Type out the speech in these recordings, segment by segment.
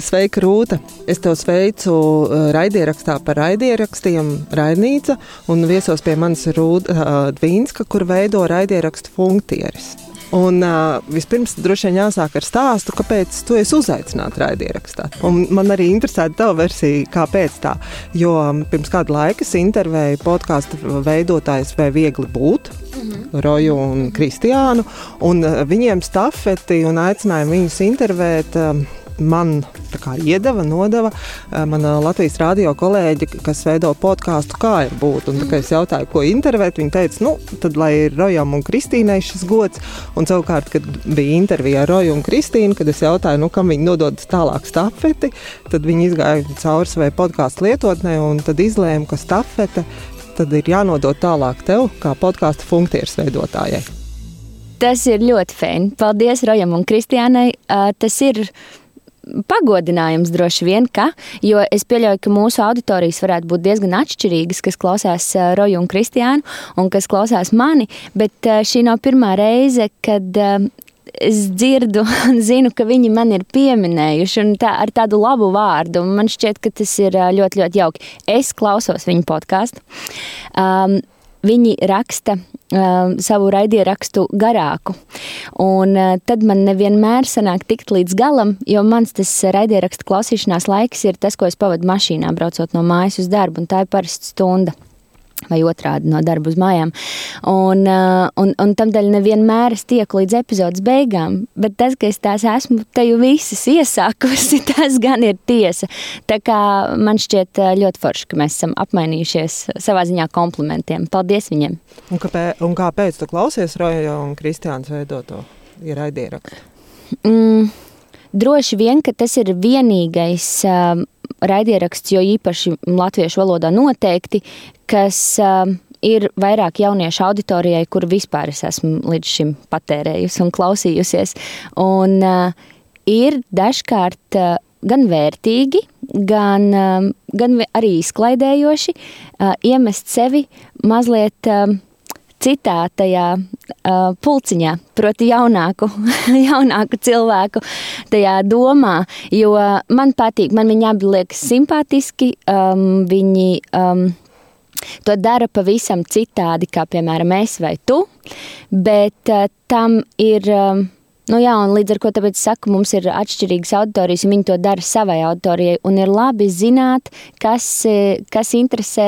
Sveika, Rūta! Es tev sveicu raidierakstā par raidierakstiem Raidnīca, un viesos pie manis Rūta Dvīnska, kur veido raidierakstu funkcijas. Un uh, vispirms droši vien jāsāk ar stāstu, kāpēc tu esi uzaicināts raidierakstā. Un man arī interesē tava versija, kāpēc tā. Jo pirms kāda laika es intervēju podkāstu veidotājus, vai viegli būt. Roju un Kristiānu, un viņiem stafeti un aicināja viņus intervēt. Uh, man iedeva, nodeva mana Latvijas radio kolēģi, kas veido podkāstu, kā ir būt. Un, es jautāju, ko intervēt. Viņa teica, nu, tad lai ir Rojam un Kristīnai šis gods. Un savukārt, kad bija intervija ar Roju un Kristīnu, kad es jautāju, nu, kam viņi nodod tālāk stafeti, tad viņi izgāja cauri savai podkāstu lietotnē un tad izlēma, ka stafete tad ir jānodod tālāk tev, kā podkāstu funkcijas veidotājai. Tas ir ļoti fēni. Paldies Rojam un Kristiānai. Tas ir pagodinājums droši vien, ka, jo es pieļauju, ka mūsu auditorijas varētu būt diezgan atšķirīgas, kas klausās eh, Roju un Kristiānu un kas klausās mani, bet eh, šī nav pirmā reize, kad eh, es dzirdu un zinu, ka viņi man ir pieminējuši tā, ar tādu labu vārdu. Man šķiet, ka tas ir ļoti, ļoti jauki. Es klausos viņu podkāstu. Um, viņi raksta savu raidierakstu garāku. Un uh, tad man nevienmēr sanāk tikt līdz galam, jo mans tas raidierakstu klausīšanās laiks ir tas, ko es pavadu mašīnā, braucot no mājas uz darbu, un tā ir parasta stunda vai otrādi no darba uz mājām. Un, uh, un, un tam dēļ nevienmēr es tieku līdz epizodes beigām, bet tas, ka es tās esmu te jau visas iesākusi, tas gan ir tiesa. Tā kā man šķiet uh, ļoti forši, ka mēs esam apmainījušies savā ziņā komplimentiem. Paldies viņiem! Un kāpēc, un kāpēc tu klausies Roja un Kristiāns veidoto raidierakstu? Mm, droši vien, ka tas ir vienīgais uh, raidieraksts, jo īpaši latviešu valodā noteikti, kas uh, ir vairāk jauniešu auditorijai, kur vispār es esmu līdz šim patērējusi un klausījusies. Un uh, ir dažkārt uh, gan vērtīgi, gan, uh, gan arī izklaidējoši uh, iemest sevi mazliet. Citā tajā uh, pulciņā, proti, jaunāku, jaunāku cilvēku tajā domā. Jo man patīk, man viņi abi liekas simpātiski. Um, viņi um, to dara pavisam citādi, kā piemēram es vai tu, bet uh, tam ir. Um, Nu jā, un līdz ar to tāpēc saku, mums ir atšķirīgas auditorijas, un viņi to dara savai auditorijai. Un ir labi zināt, kas, e, kas interesē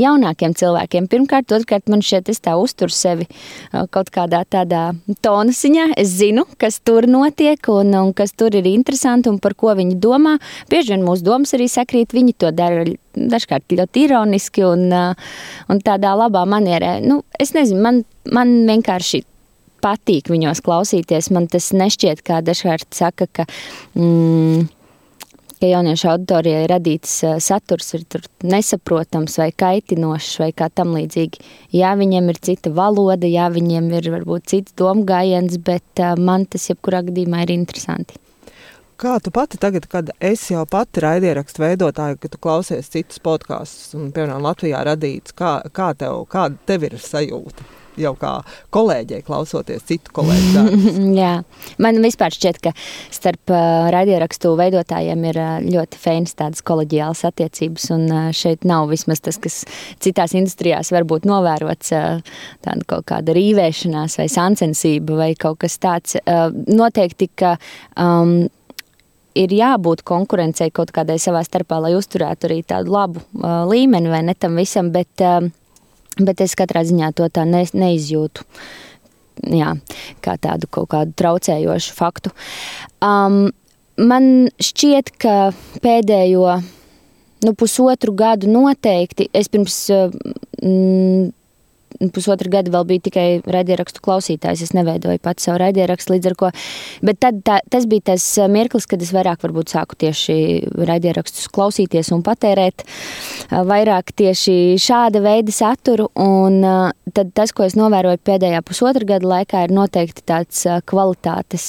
jaunākiem cilvēkiem. Pirmkārt, otrkārt, man šķiet, es tā uzturu sevi e, kaut kādā tādā tonasiņā. Es zinu, kas tur notiek un, un kas tur ir interesanti un par ko viņi domā. Bieži vien mūsu domas arī sakrīt, viņi to dara dažkārt ļoti ironiski un, e, un tādā labā manierē. Nu, es nezinu, man, man vienkārši patīk viņos klausīties. Man tas nešķiet, kā dažkārt saka, ka. Mm, ka jauniešu auditorijai radīts saturs ir nesaprotams vai kaitinošs vai kā tam līdzīgi. Jā, viņiem ir cita valoda, jā, viņiem ir varbūt cits domgājiens, bet man tas jebkurā gadījumā ir interesanti. Kā tu pati tagad, kad esi jau pati raidierakstu veidotāja, kad tu klausies citus podkāstus un, piemēram, Latvijā radīts, kā, kā tev, kāda tev ir sajūta? Jau kā kolēģei, klausoties citu kolēģu. Jā, man vispār šķiet, ka starp uh, radiorakstu veidotājiem ir uh, ļoti fēnas tādas kolēģiālas attiecības, un uh, šeit nav vismaz tas, kas citās industrijās var būt novērots, uh, tāda kaut kāda rīvēšanās vai sancensība vai kaut kas tāds. Uh, noteikti, ka um, ir jābūt konkurencei kaut kādai savā starpā, lai uzturētu arī tādu labu uh, līmeni vai ne tam visam, bet uh, Bet es katrā ziņā to tā ne, neizjūtu. Jā, kā tādu kaut kādu traucējošu faktu. Um, man šķiet, ka pēdējo nu, pusotru gadu noteikti es pirms. Mm, pusotru gadu vēl biju tikai raidierakstu klausītājs. Es neveidoju pats savu raidierakstu līdz ar ko. Bet tad, tā, tas bija tas eh, mirklis, kad es vairāk varbūt sāku tieši raidierakstus klausīties un patērēt eh, vairāk tieši šāda veida saturu. Un eh, tad tas, ko es novēroju pēdējā pusotra gada laikā, ir noteikti tāds kvalitātes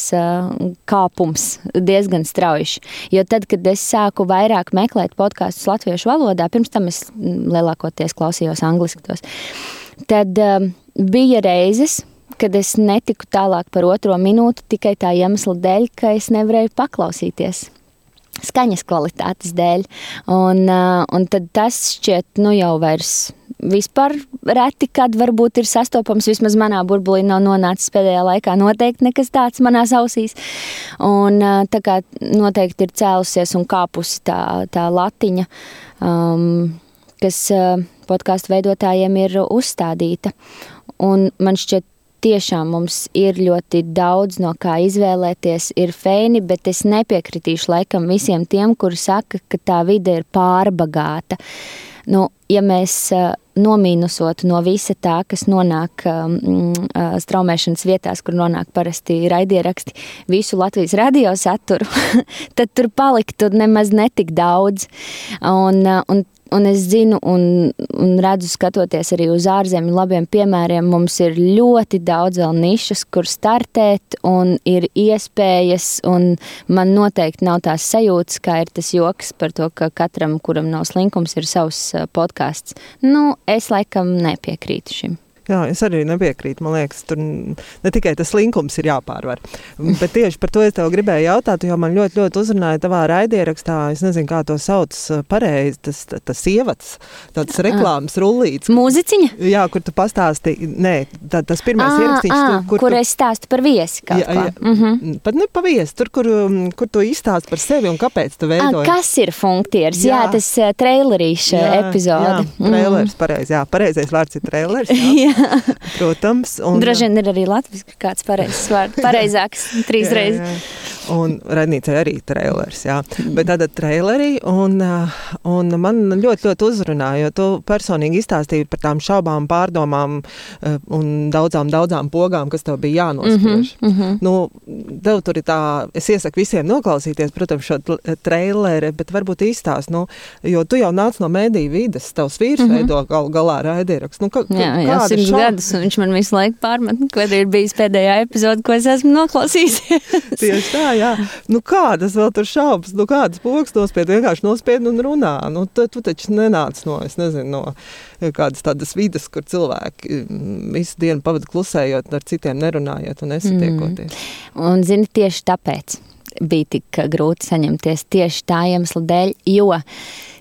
kāpums diezgan strauji. Jo tad, kad es sāku vairāk meklēt podkāstus latviešu valodā, pirms tam es mm, lielākoties klausījos angliski tos tad um, bija reizes, kad es netiku tālāk par otro minūti tikai tā iemesla dēļ, ka es nevarēju paklausīties. Skaņas kvalitātes dēļ. Un, uh, un tas šķiet, nu jau vairs vispār reti, kad varbūt ir sastopams. Vismaz manā burbulī nav nonācis pēdējā laikā noteikti nekas tāds manās ausīs. Un uh, tā kā noteikti ir cēlusies un kāpusi tā, tā latiņa, um, kas uh, podkāstu veidotājiem ir uzstādīta. Un man šķiet, tiešām mums ir ļoti daudz no kā izvēlēties, ir feini, bet es nepiekritīšu laikam visiem tiem, kuri saka, ka tā vide ir pārbagāta. Nu, ja mēs uh, nomīnusotu no visa tā, kas nonāk uh, straumēšanas vietās, kur nonāk parasti raidieraksti, visu Latvijas radio saturu, tad tur paliktu nemaz netik daudz. Un, uh, un Un es zinu, un, un redzu, skatoties arī uz ārzemju labiem piemēriem, mums ir ļoti daudz vēl nišas, kur startēt, un ir iespējas. Un man noteikti nav tās sajūtas, kā ir tas joks par to, ka katram, kuram nav slinkums, ir savs eh, podkāsts. Nu, es laikam nepiekrītu šim. Jā, es arī nepiekrītu. Man liekas, tur ne tikai tas linkums ir jāpārvar. Bet tieši par to es tev gribēju jautāt, jo man ļoti, ļoti uzrunāja tavā raidierakstā. Es nezinu, kā to sauc pareizi. Tas, tas ievads, tāds reklāmas rullīts. Mūziciņa? Jā, kur tu pastāstīji. Nē, tā, tas pirmais à, ierakstīts, à, tur, kur, kur tu, es stāstu par viesi. Jā, jā, mm -hmm. Pat ne pa viesi, tur, kur, kur tu izstāsti par sevi un kāpēc tu veidoji. Kas ir funkcijas? Jā. jā, tas trailerīša epizode. Jā, trailers, mm. pareizi. Jā, pareizais vārds ir trailers. Jā. Protams. Un, Droši vien ir arī latviešu kāds pareizs vārds, pareizāks trīs reizes. Un radnīcai arī trailers, jā. Bet tāda trailerī, un, un man ļoti, ļoti uzrunāja, jo tu personīgi izstāstīji par tām šaubām, pārdomām un daudzām, daudzām pogām, kas tev bija jānospiež. -hmm, mm -hmm. Nu, tev tur ir tā, es iesaku visiem noklausīties, protams, šo traileri, bet varbūt izstāst, nu, jo tu jau nāc no mēdīju vides, tavs vīrs mm -hmm. veido gal, galā raidierakstu. Nu, ka, jā, jā, simts šau... gadus, un viņš man visu laiku pārmet, kad ir bijis pēdējā epizode, ko es esmu noklausījis. Tieši tā, jā. Nu, kādas vēl tur šaubas, nu, kādas pogas nospied, vienkārši nospied un runā. Nu, tu, tu taču nenāc no, es nezinu, no kādas tādas vidas, kur cilvēki mm, visu dienu pavada klusējot, ar citiem nerunājot un nesatiekoties. Mm. Un, zini, tieši tāpēc bija tik grūti saņemties tieši tā iemesla dēļ, jo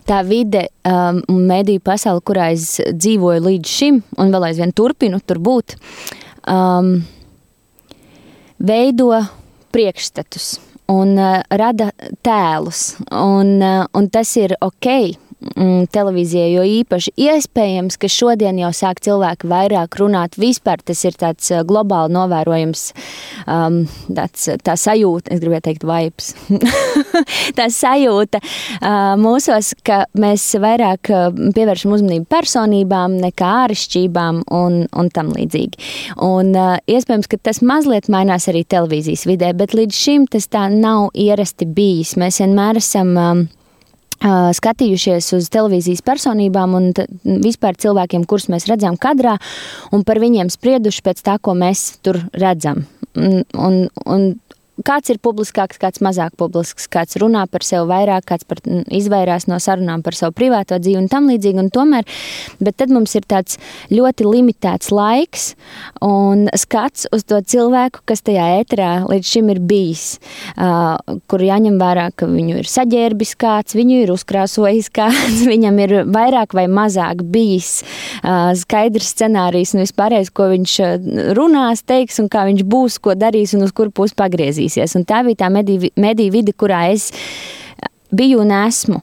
tā vide un um, mediju pasauli, kurā es dzīvoju līdz šim, un vēl aizvien turpinu tur būt, um, veido priekšstatus un uh, rada tēlus. Un, uh, un tas ir ok mm, televīzijai, jo īpaši iespējams, ka šodien jau sāk cilvēki vairāk runāt. Vispār tas ir tāds uh, globāli novērojams, um, tāds, tā sajūta, es gribēju teikt, vibes. tā sajūta uh, mūsos, ka mēs vairāk uh, pievēršam uzmanību personībām nekā āršķībām un, un tam līdzīgi. Un uh, iespējams, ka tas mazliet mainās arī televīzijas vidē, bet līdz šim tas tā nav ierasti bijis. Mēs vienmēr esam um, skatījušies uz televīzijas personībām un vispār cilvēkiem, kurus mēs redzam kadrā, un par viņiem sprieduši pēc tā, ko mēs tur redzam. Un, un, un kāds ir publiskāks, kāds mazāk publisks, kāds runā par sevi vairāk, kāds par, izvairās no sarunām par savu privāto dzīvi un tam līdzīgi. Un tomēr, bet tad mums ir tāds ļoti limitēts laiks un skats uz to cilvēku, kas tajā ēterā līdz šim ir bijis, uh, kur jāņem vērā, ka viņu ir saģērbis kāds, viņu ir uzkrāsojis kāds, viņam ir vairāk vai mazāk bijis uh, skaidrs scenārijs un vispārējais, ko viņš runās, teiks un kā viņš būs, ko darīs un uz kur pusi pagriezīs attīstīsies. Un tā bija tā mediju, mediju vide, kurā es biju un esmu.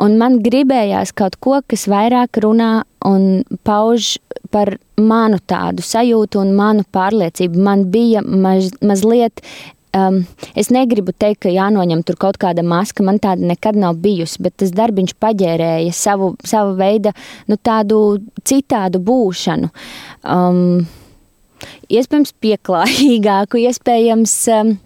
Un man gribējās kaut ko, kas vairāk runā un pauž par manu tādu sajūtu un manu pārliecību. Man bija maz, mazliet. Um, es negribu teikt, ka jānoņem tur kaut kāda maska. Man tāda nekad nav bijusi, bet tas darbiņš paģērēja savu, savu veidu, nu, tādu citādu būšanu. Um, iespējams, pieklājīgāku, iespējams. Um,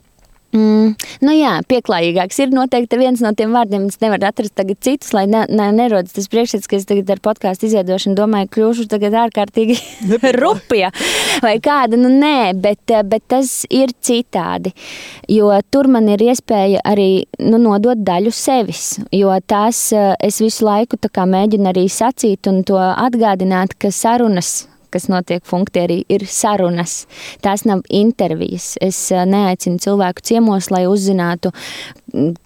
Mm, nu jā, pieklājīgāks ir noteikti viens no tiem vārdiem. Es nevaru atrast tagad citus, lai ne, ne, nerodas tas priekšstats, ka es tagad ar podkāstu izveidošanu domāju, kļūšu tagad ārkārtīgi rupja vai kāda. Nu nē, bet, bet tas ir citādi, jo tur man ir iespēja arī nu, nodot daļu sevis, jo tās es visu laiku mēģinu arī sacīt un to atgādināt, ka sarunas kas notiek funktierī, ir sarunas. Tās nav intervijas. Es neaicinu cilvēku ciemos, lai uzzinātu,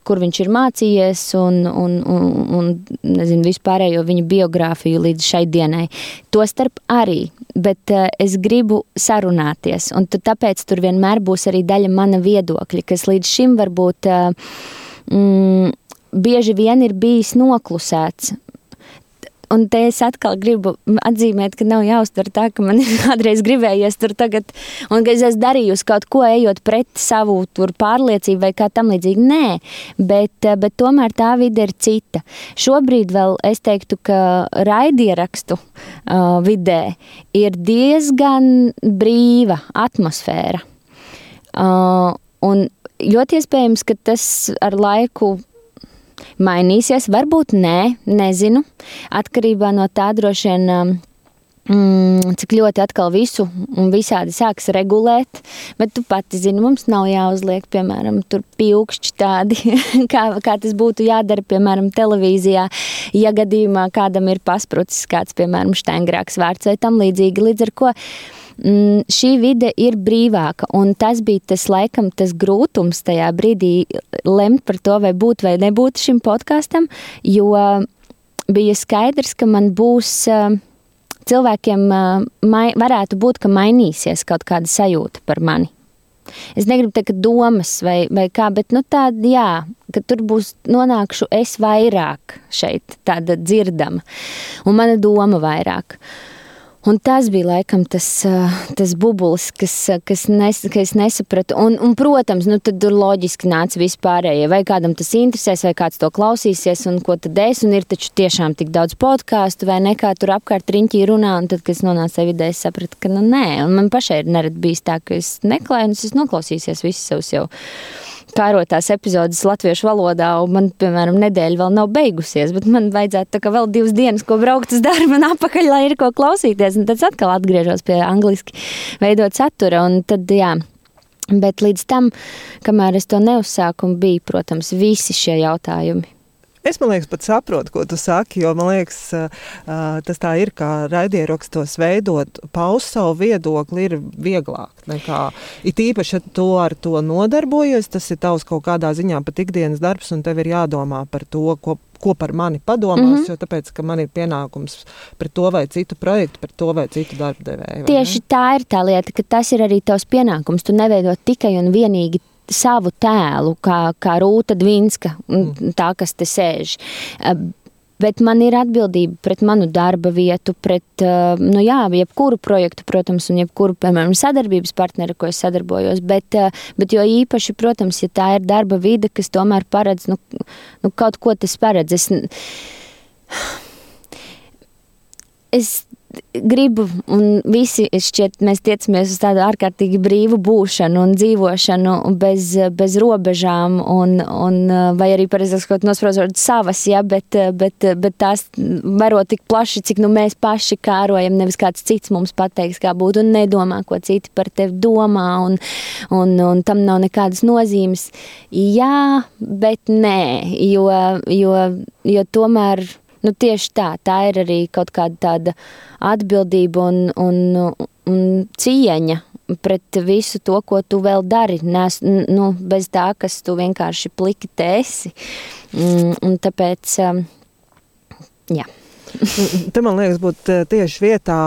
kur viņš ir mācījies un, un, un, un nezinu, vispārējo viņa biogrāfiju līdz šai dienai. Tostarp arī, bet uh, es gribu sarunāties, un tāpēc tur vienmēr būs arī daļa mana viedokļa, kas līdz šim varbūt uh, mm, bieži vien ir bijis noklusēts. Un te es atkal gribu atzīmēt, ka nav jāuztver tā, ka man kādreiz gribējies tur tagad, un ka es esmu darījusi kaut ko, ejot pret savu pārliecību vai kā tam līdzīgi. Nē, bet, bet tomēr tā vide ir cita. Šobrīd vēl es teiktu, ka raidierakstu uh, vidē ir diezgan brīva atmosfēra. Uh, un ļoti iespējams, ka tas ar laiku mainīsies. Varbūt nē, nezinu. Atkarībā no tā droši vien. Um, mm, cik ļoti atkal visu un visādi sāks regulēt, bet tu pati zini, mums nav jāuzliek, piemēram, tur pīkšķi tādi, kā, kā tas būtu jādara, piemēram, televīzijā, ja gadījumā kādam ir pasprucis kāds, piemēram, štengrāks vārds vai tam līdzīgi, līdz ar ko mm, šī vide ir brīvāka. Tas bija tas, laikam, tas grūtums tajā brīdī lemt par to, vai būt vai nebūt šim podkāstam, jo bija skaidrs, ka man būs. Cilvēkiem mai, varētu būt, ka mainīsies kaut kāda sajūta par mani. Es negribu teikt, domas vai, vai kā, bet nu, tāda, jā, ka tur būs nonākšu es vairāk šeit, tāda dzirdama, un mana doma vairāk. Uh, Un tas bija laikam tas, tas bubulis, kas, kas, nes, kas es nesapratu. Un, un, protams, nu, tad loģiski nāca vispārējie. Vai kādam tas interesēs, vai kāds to klausīsies, un ko tad es. Un ir taču tiešām tik daudz podkāstu, vai nekā tur apkārt riņķī runā. Un tad, kad es nonācu tajā vidē, es sapratu, ka nu, nē. Un man pašai ir nerad bijis tā, ka es neklāju, un es noklausīsies visus savus jau kārotās epizodes latviešu valodā, un man, piemēram, nedēļa vēl nav beigusies, bet man vajadzētu tā kā vēl divas dienas, ko braukt uz darbu un apakaļ, lai ir ko klausīties, un tad atkal atgriežos pie angliski veidot satura, un tad, jā, Bet līdz tam, kamēr es to neuzsāku, bija, protams, visi šie jautājumi. Es domāju, pat saprotu, ko tu saki, jo man liekas, tas tā ir, kā raidierakstos veidot, paust savu viedokli ir vieglāk nekā it īpaši, ja tu ar to nodarbojies. Tas ir tavs kaut kādā ziņā pat ikdienas darbs, un tev ir jādomā par to, ko, ko par mani padomās. Mm -hmm. Jo tāpēc, ka man ir pienākums pret to vai citu projektu, pret to vai citu darbu devēju. Tieši ne? tā ir tā lieta, ka tas ir arī tavs pienākums. Tu neveido tikai un vienīgi savu tēlu, kā, kā Rūta Dvinska, mm. tā, kas te sēž. Bet man ir atbildība pret manu darba vietu, pret nu jā, jebkuru projektu, protams, un jebkuru, piemēram, sadarbības partneri, ko es sadarbojos. Bet, bet jo īpaši, protams, ja tā ir darba vide, kas tomēr paredz, nu, nu kaut ko tas paredz. Es, es gribu, un visi šķiet, mēs tiecamies uz tādu ārkārtīgi brīvu būšanu un dzīvošanu bez, bez robežām, un, un, vai arī, pareizāk sakot, nospraužot savas, ja, bet, bet, bet tās varot tik plaši, cik nu mēs paši kārojam, nevis kāds cits mums pateiks, kā būtu, un nedomā, ko citi par tevi domā, un, un, un tam nav nekādas nozīmes. Jā, bet nē, jo, jo, jo tomēr nu, tieši tā, tā ir arī kaut kāda tāda atbildība un, un, un cieņa pret visu to, ko tu vēl dari. Nes, nu, bez tā, kas tu vienkārši pliki tēsi. Mm, un tāpēc, um, jā. Te man liekas, būtu tieši vietā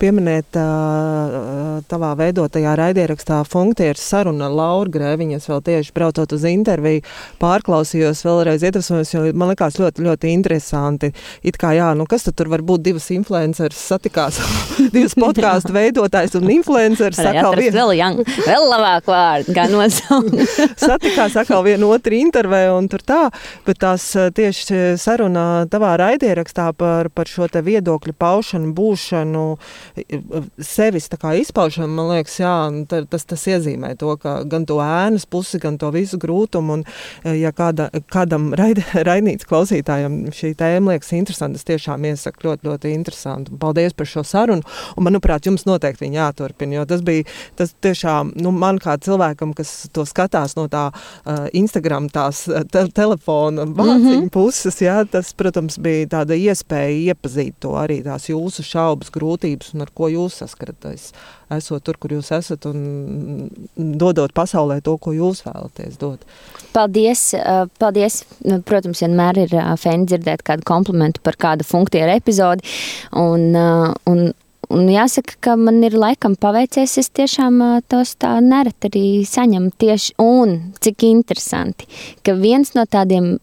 pieminēt uh, tavā veidotajā raidierakstā funkcijas saruna ar Lauru Grēviņu. Es vēl tieši braucot uz interviju, pārklausījos vēlreiz iedvesmojos, jo man likās ļoti, ļoti interesanti. It kā, jā, nu kas tad tur var būt divas influenceris satikās, divas podkāstu veidotājs un influenceris. Sakal, vien... vēl, jang, vēl labāk vārdu, kā nosaukt. satikās atkal vienu otru interviju un tur tā, bet tās tieši saruna tavā raidierakstā par par šo viedokļu paušanu, būšanu, sevis izpaušanu, man liekas, jā, tas, tas iezīmē to, ka gan to ēnas pusi, gan to visu grūtumu. Un, ja kāda, kādam raid, raidnīcas klausītājam šī tēma liekas interesanta, es tiešām iesaku ļoti, ļoti interesanti. Paldies par šo sarunu. Un, manuprāt, jums noteikti viņa jāturpina, jo tas bija tas tiešām nu, man kā cilvēkam, kas to skatās no tā uh, Instagram, tās te telefona vāciņu mm -hmm. puses, jā, tas, protams, bija tāda iespēja iepazīt to arī tās jūsu šaubas, grūtības un ar ko jūs saskaraties. Esot tur, kur jūs esat un dodot pasaulē to, ko jūs vēlaties dot. Paldies! paldies. Nu, protams, vienmēr ir fēni dzirdēt kādu komplimentu par kādu funkciju epizodi. Un, un, Un jāsaka, ka man ir laikam paveicies. Es tiešām tos tā nereti arī saņemu tieši. Un cik interesanti, ka viens no tādiem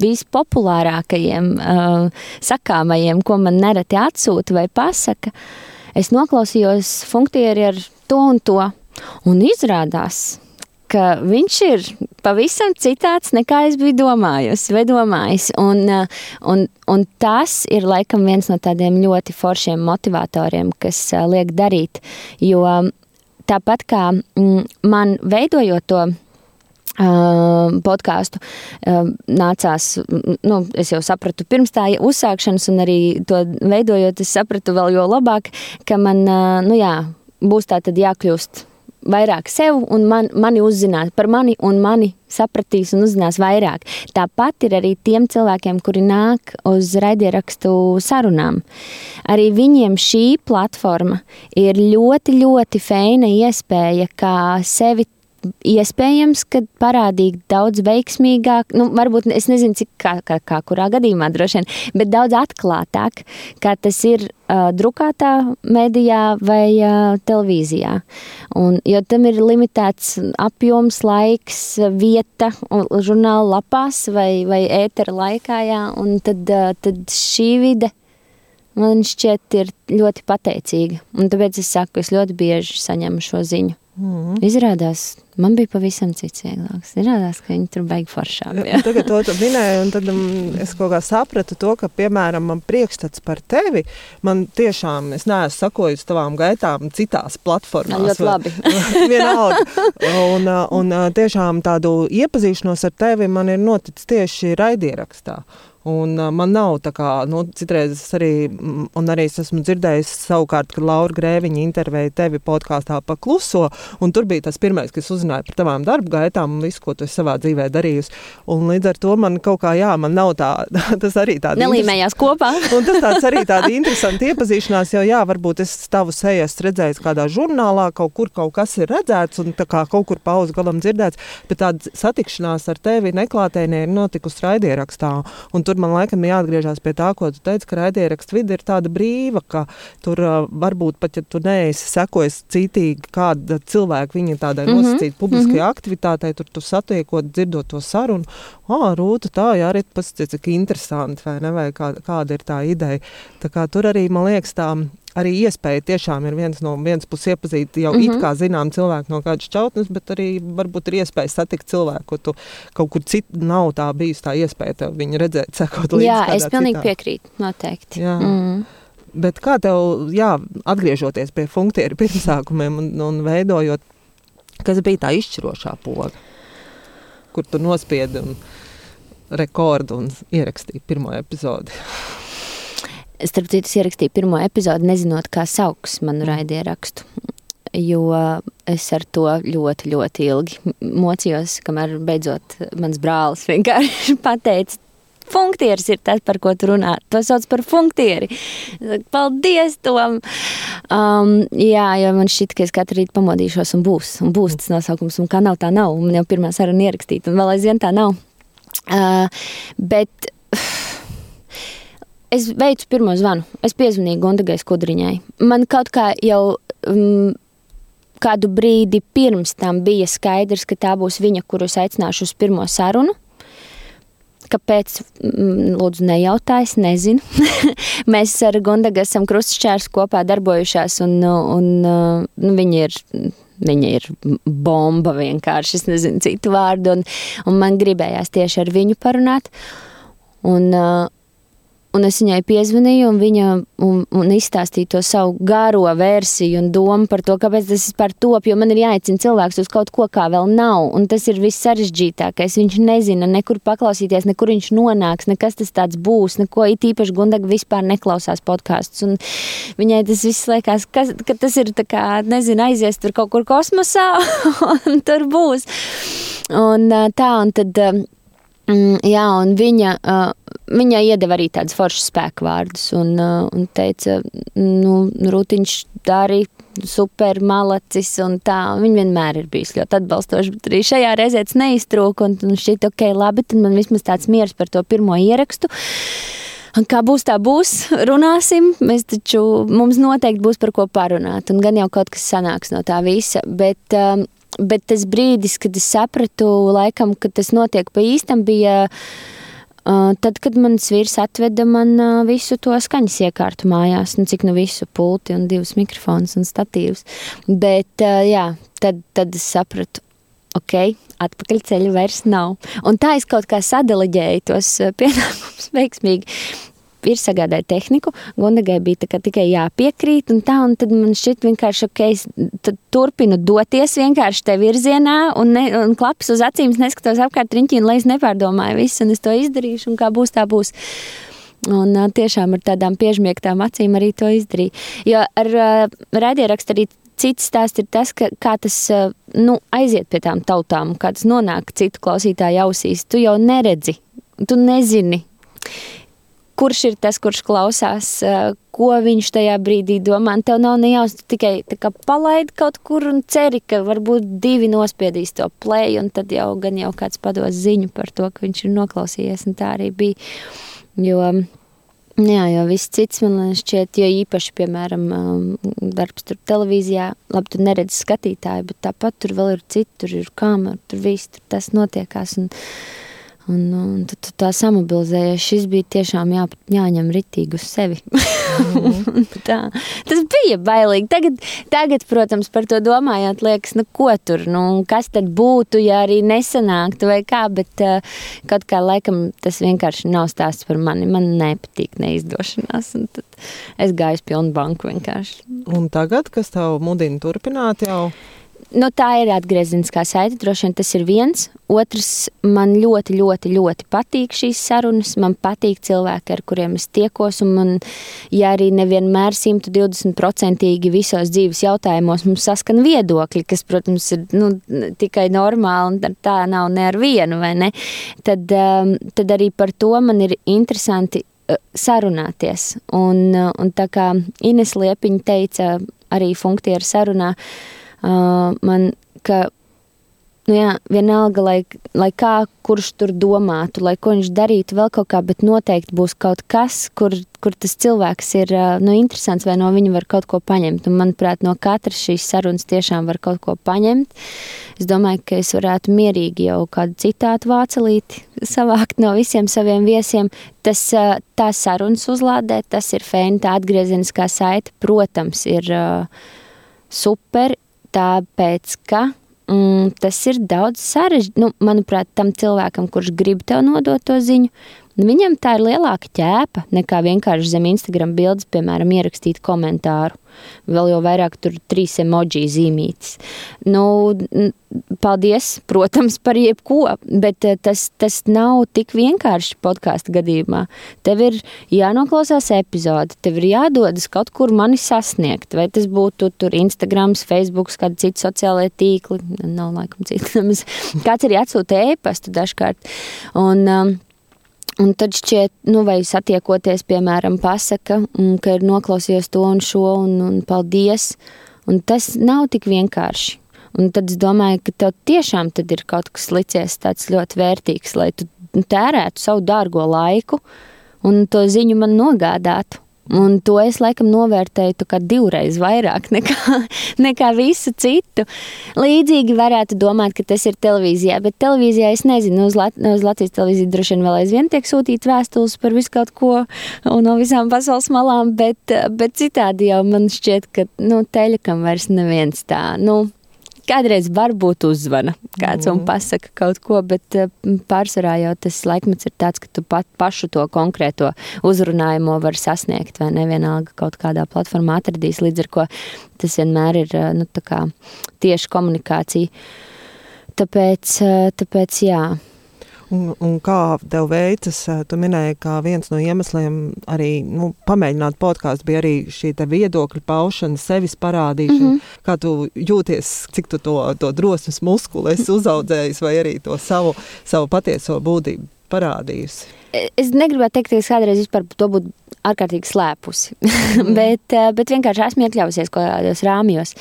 vispopulārākajiem uh, sakāmajiem, ko man nereti atsūta vai pasaka, es noklausījos funkcieri ar to un to. Un izrādās, ka viņš ir pavisam citāds nekā es biju domājusi vai domājis. Un, uh, un, un tas ir laikam viens no tādiem ļoti foršiem motivatoriem, kas uh, liek darīt. Jo tāpat kā mm, man veidojot to podkāstu uh, nācās, nu, es jau sapratu pirms tā uzsākšanas, un arī to veidojot, es sapratu vēl jo labāk, ka man, uh, nu jā, būs tā tad jākļūst vairāk sev un man, mani uzzināt par mani un mani sapratīs un uzzinās vairāk. Tāpat ir arī tiem cilvēkiem, kuri nāk uz raidierakstu sarunām. Arī viņiem šī platforma ir ļoti, ļoti feina iespēja kā sevi iespējams, ka parādīt daudz veiksmīgāk, nu, varbūt es nezinu, cik kā, kā, kā kurā gadījumā droši vien, bet daudz atklātāk, kā tas ir uh, drukātā medijā vai uh, televīzijā. Un, jo tam ir limitēts apjoms, laiks, vieta žurnāla lapās vai, vai ētera laikā, jā, un tad, uh, tad šī vide man šķiet ir ļoti pateicīga. Un tāpēc es saku, es ļoti bieži saņemu šo ziņu. Mm. Izrādās, man bija pavisam cits vieglāks. Izrādās, ka viņi tur beigas foršāk. Ja, tagad to tu minēji, un tad um, es kaut kā sapratu to, ka, piemēram, man priekšstats par tevi, man tiešām, es neesmu sakojis tavām gaitām citās platformās. Ļoti labi. vienalga. Un, uh, un uh, tiešām tādu iepazīšanos ar tevi man ir noticis tieši raidierakstā. Un, uh, man nav tā kā, nu, citreiz es arī, un arī es esmu dzirdējis savukārt, kad Laura Grēviņa intervēja tevi podkāstā pa kluso, un tur bija tas pirmais, kas uzzināja par tavām darba gaitām un visu, ko tu savā dzīvē darījusi. Un līdz ar to man kaut kā, jā, man nav tā, tas arī tāds. Nelīmējās kopā. un tas tāds arī tāda interesanta iepazīšanās, jo, jā, varbūt es tavu seju esmu redzējis kādā žurnālā, kaut kur kaut kas ir redzēts, un tā kā kaut kur pauze galam dzirdēts, bet tāda satikšanās ar tevi neklātēnē ir notikusi raidierakstā. Un tur man laikam jāatgriežas pie tā, ko tu teici, ka raidierakstu vide ir tāda brīva, ka tur uh, varbūt pat, ja tu neesi sekojis cītīgi kāda cilvēka, viņa tādai mm -hmm. nosacīta publiskajai mm -hmm. aktivitātei, tur tu satiekot, dzirdot to sarunu, ah, Rūta, tā, jā, arī tas cik interesanti, vai ne, vai kā, kāda ir tā ideja. Tā kā tur arī, man liekas, tā arī iespēja tiešām ir viens no vienas puses iepazīt jau mm -hmm. it mhm. kā zinām cilvēku no kādas čautnes, bet arī varbūt ir iespēja satikt cilvēku, ko tu kaut kur citur nav tā bijusi tā iespēja viņu redzēt, sekot līdzi. Jā, es pilnīgi citā. piekrītu, noteikti. Jā. Mm. Bet kā tev, jā, atgriežoties pie funkciju pirmsākumiem un, un veidojot, kas bija tā izšķirošā poga, kur tu nospiedi un rekordu un ierakstīji pirmo epizodi? Starp citu, es ierakstīju pirmo epizodi, nezinot, kā sauks manu raidierakstu. Jo es ar to ļoti, ļoti ilgi mocījos, kamēr beidzot mans brālis vienkārši pateica, Funkcieris ir tas, par ko tu runā. To sauc par funkcieri. Paldies, Tom! Um, jā, jo man šķiet, ka es katru rītu pamodīšos un būs. Un būs tas nosaukums, un kā nav, tā nav. Man jau pirmā saruna ierakstīta, un vēl aizvien tā nav. Uh, bet es veicu pirmo zvanu. Es piezvanīju Gundagai Skudriņai. Man kaut kā jau um, kādu brīdi pirms tam bija skaidrs, ka tā būs viņa, kuru es aicināšu uz pirmo sarunu. Kāpēc? Mm, lūdzu, nejautājies, nezinu. Mēs ar Gundagu esam krustšķērs kopā darbojušās, un, un, nu, viņa ir. Viņa ir bomba vienkārši, es nezinu citu vārdu, un, un man gribējās tieši ar viņu parunāt. Un, uh, Un es viņai piezvanīju, un viņa un, un izstāstīja to savu garo versiju un domu par to, kāpēc tas vispār top. Jo man ir jāicina cilvēks uz kaut ko, kā vēl nav. Un tas ir viss sarežģītākais. Viņš nezina, nekur paklausīties, nekur viņš nonāks, nekas tas tāds būs. Neko it īpaši Gundaga vispār neklausās podkāstus. Viņai tas viss liekas, ka, ka tas ir kā, nezinu, aizies tur kaut kur kosmosā, un tur būs. Un tā, un tad. Mm, jā, un viņa, Viņa iedeva arī tādus foršus spēku vārdus un, un teica, nu, Rūtiņš darīja super malacis un tā. Viņa vienmēr ir bijusi ļoti atbalstoša, bet arī šajā reizē tas neiztrūka un, un šķiet, ok, labi, tad man vismaz tāds miers par to pirmo ierakstu. Un kā būs, tā būs, runāsim. Mēs taču, mums noteikti būs par ko parunāt, un gan jau kaut kas sanāks no tā visa. Bet, um, bet tas brīdis, kad es sapratu, laikam, ka tas notiek pa īstam, bija uh, tad, kad mans vīrs atveda man visu to skaņas iekārtu mājās, nu, cik nu visu pulti un divus mikrofonus un statīvus. Bet, jā, tad, tad es sapratu, ok, atpakaļ ceļa vairs nav. Un tā es kaut kā sadeleģēju tos pienākumus veiksmīgi. Ir sagādāja tehniku, Gundagai bija tikai jāpiekrīt, un tā, un tad man šķiet vienkārši, ok, es turpinu doties vienkārši te virzienā, un, ne, un klapas uz acīm, neskatos apkārt riņķī, lai es nepārdomāju visu, un es to izdarīšu, un kā būs, tā būs. Un tiešām ar tādām piežmiegtām acīm arī to izdarīju. Jo ar uh, raidierakstu arī Cits stāsts ir tas, ka, kā tas nu, aiziet pie tām tautām, kā tas nonāk citu klausītāju ausīs. Tu jau neredzi, tu nezini, kurš ir tas, kurš klausās, eh, ko viņš tajā brīdī domā. Tev nav nejausmas, tikai palaidi kaut kur un ceri, ka varbūt divi nospiedīs to play, un tad jau gan jau kāds pados ziņu par to, ka viņš ir noklausījies, un tā arī bija. Jo Jā, jo viss cits man šķiet, jo īpaši, piemēram, um, darbs tur televīzijā, labi, tu neredzi skatītāju, bet tāpat tur vēl ir citi, tur ir kamera, tur viss, tur tas notiekās. Un, Un, un tad tu tā samobilizējies. Šis bija tiešām jā, jāņem ritīgi uz sevi. Mm. tā, tas bija bailīgi. Tagad, tagad, protams, par to domājot, liekas, nu, ko tur, nu, kas tad būtu, ja arī nesanāktu vai kā, bet uh, kaut kā laikam tas vienkārši nav stāsts par mani. Man nepatīk neizdošanās, un tad es gāju pilnu banku vienkārši. Un tagad, kas tev mudina turpināt jau? Nu, tā ir atgriezeniskā saite. Droši vien tas ir viens. Otrs, man ļoti, ļoti, ļoti patīk šīs sarunas. Man patīk cilvēki, ar kuriem es tiekos. Un man, ja arī nevienmēr 120% visos dzīves jautājumos mums saskan viedokļi, kas, protams, ir nu, tikai normāli, un tā nav ne ar vienu, ne? Tad, um, tad arī par to man ir interesanti uh, sarunāties. Un, uh, un tā kā Ines Liepiņa teica arī funkciju sarunā, uh, uh, man, ka, nu jā, vienalga, lai, lai kā, kurš tur domātu, lai ko viņš darītu, vēl kaut kā, bet noteikti būs kaut kas, kur, kur tas cilvēks ir nu, interesants vai no viņa var kaut ko paņemt. Un, manuprāt, no katras šīs sarunas tiešām var kaut ko paņemt. Es domāju, ka es varētu mierīgi jau kādu citātu vācelīti savākt no visiem saviem viesiem. Tas tā sarunas uzlādē, tas ir fēni, tā atgriezeniskā saite, protams, ir super, Tāpēc, ka mm, tas ir daudz sarežģītāk, nu, manuprāt, tam cilvēkam, kurš grib tev nodot to ziņu, viņam tā ir lielāka ķēpa nekā vienkārši zem Instagram bildes, piemēram, ierakstīt komentāru vēl jau vairāk tur trīs emoji zīmītes. Nu, paldies, protams, par jebko, bet eh, tas, tas nav tik vienkārši podkāstu gadījumā. Tev ir jānoklausās epizode, tev ir jādodas kaut kur mani sasniegt, vai tas būtu tur Instagram, Facebook, kādi citi sociālai tīkli, nav laikam citi, kāds arī atsūta ēpastu dažkārt. Un, um, Un tad šķiet, nu, vai satiekoties, piemēram, pasaka, un, ka ir noklausījies to un šo, un, un paldies. Un tas nav tik vienkārši. Un tad es domāju, ka tev tiešām ir kaut kas licies tāds ļoti vērtīgs, lai tu tērētu savu dārgo laiku un to ziņu man nogādātu. Un to es laikam novērtēju divreiz vairāk nekā, nekā visu citu. Līdzīgi varētu domāt, ka tas ir televīzijā, bet televīzijā es nezinu, uz, Lat uz Latvijas televīziju droši vien vēl aizvien tiek sūtīts vēstules par visu kaut ko no visām pasaules malām, bet, bet citādi jau man šķiet, ka nu, teļakam vairs neviens tā. Nu, Kādreiz varbūt uzzvana kāds mm. un pasaka kaut ko, bet eh, pārsvarā jau tas laikmets ir tāds, ka tu pat pašu to konkrēto uzrunājumu var sasniegt vai nevienalga kaut kādā platformā atradīs, līdz ar ko tas vienmēr ir eh, nu, tieši komunikācija. Tāpēc, eh, tāpēc jā. Un, un kā tev veicas? Tu minēji, ka viens no iemesliem arī nu, pamēģināt podkāstu bija arī šī viedokļa paušana, sevis parādīšana. Mm -hmm. Kā tu jūties, cik tu to, to drosmes muskuli esi uzaudzējis, vai arī to savu, savu patieso būtību parādījusi? Es negribētu teikt, ka es kādreiz vispār to būtu ārkārtīgi slēpusi, mm. bet, eh, bet vienkārši esmu iekļāvusies kaut kādos rāmjos.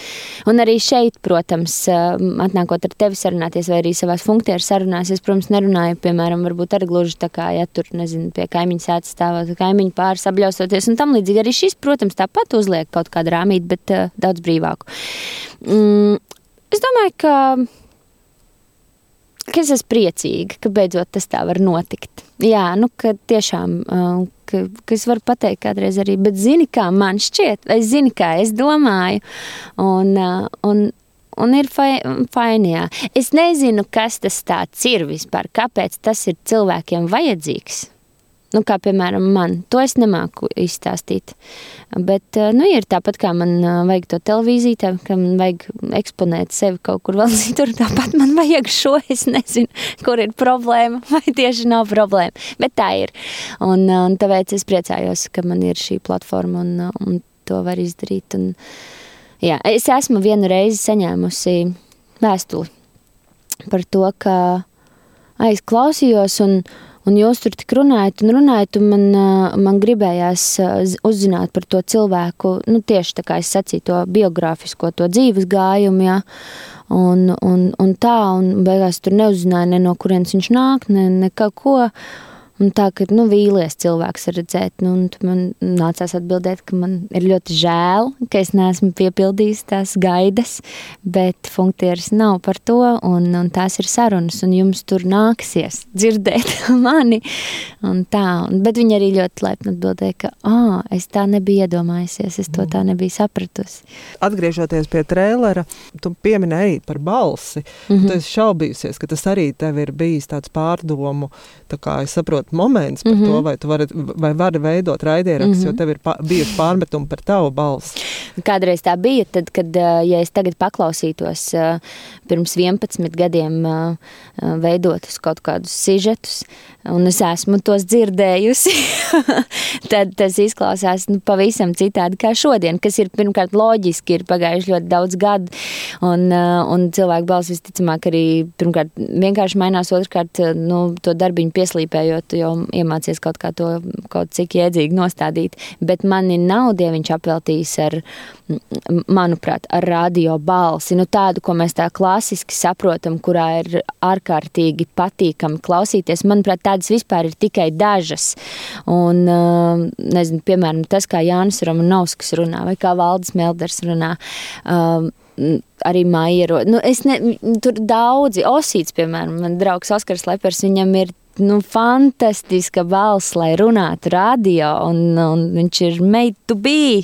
Un arī šeit, protams, eh, atnākot ar tevi sarunāties, vai arī savās funkcijās sarunās, es, protams, nerunāju, piemēram, varbūt arī gluži tā kā, ja tur, nezinu, pie kaimiņa sēdz stāvot, kaimiņu pāris apļausoties un tam līdzīgi. Arī šis, protams, tāpat uzliek kaut kādu rāmīti, bet uh, daudz brīvāku. Mm, es domāju, ka, ka es esmu priecīga, ka beidzot tas tā var notikt. Jā, nu, ka tiešām, ka, ka es varu pateikt kādreiz arī, bet zini, kā man šķiet, vai zini, kā es domāju, un, un, un ir faini, jā. Es nezinu, kas tas tāds ir vispār, kāpēc tas ir cilvēkiem vajadzīgs. Nu, kā piemēram, man to es nemāku izstāstīt. Bet, eh, nu, ir tāpat kā man eh, vajag to televīziju, tā, ka man vajag eksponēt sevi kaut kur vēl citur. Tāpat man vajag šo. Es nezinu, kur ir problēma, vai tieši nav problēma. Bet tā ir. Un, eh, un tāpēc es priecājos, ka man ir šī platforma un, un to var izdarīt. Un, jā, es esmu vienu reizi saņēmusi vēstuli par to, ka aizklausījos un, Un jūs tur tik runājat un runājat, un man, man gribējās uzzināt par to cilvēku, nu, tieši tā kā es sacīju, to biogrāfisko, to dzīves gājumu, ja, un, un, un tā, un beigās tur neuzzināju ne no kurienes viņš nāk, ne, ne kaut ko, Un tā, ka nu, vīlies cilvēks redzēt, nu, man nācās atbildēt, ka man ir ļoti žēl, ka es neesmu piepildījis tās gaidas, bet funkcijas nav par to, un, un tās ir sarunas, un jums tur nāksies dzirdēt mani. Un tā, un, bet viņi arī ļoti laipni atbildēja, ka oh, es tā nebiju iedomājusies, es to tā nebiju sapratusi. Atgriežoties pie trēlera, tu pieminēji par balsi. Mm -hmm. Tu esi šaubījusies, ka tas arī tev ir bijis tāds pārdomu, tā kā es saprotu, moments par mm -hmm. to, mhm. vai tu vari, vai vari veidot raidierakstu, mm -hmm. jo mhm. tev ir pa, bijuši pārmetumi par tavu balsi. Kādreiz tā bija, tad, kad ja es tagad paklausītos pirms 11 gadiem veidotus kaut kādus sižetus, un es esmu tos dzirdējusi, tad tas izklausās nu, pavisam citādi kā šodien, kas ir pirmkārt loģiski, ir pagājuši ļoti daudz gadu, un, un cilvēku balss visticamāk arī pirmkārt vienkārši mainās, otrkārt nu, to darbiņu pieslīpējot, jo iemācies kaut kā to kaut cik iedzīgi nostādīt. Bet mani nav dieviņš apveltījis ar, manuprāt, ar radio balsi. Nu, tādu, ko mēs tā klasiski saprotam, kurā ir ārkārtīgi patīkami klausīties. Manuprāt, tādas vispār ir tikai dažas. Un, nezinu, piemēram, tas, kā Jānis Romanovskis runā vai kā Valdis Melders runā. Um, arī Maijero. Nu, ne, tur daudzi, Osīts, piemēram, man draugs Oskars Lepers, viņam ir nu, fantastiska balss, lai runātu radio, un, un viņš ir made to be.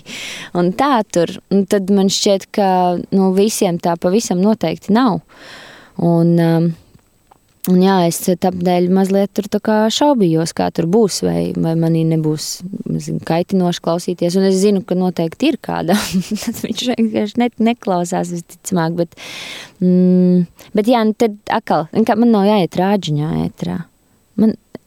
Un tā tur, un tad man šķiet, ka nu, visiem tā pavisam noteikti nav. Un, um, Un jā, es tāpēc mazliet tur šaubījos, kā tur būs, vai, vai manī nebūs zinu, kaitinoši klausīties. Un es zinu, ka noteikti ir kāda. viņš vienkārši ne, neklausās visticamāk. Bet, mm, bet jā, nu tad atkal, man nav jāiet rāģiņā ētrā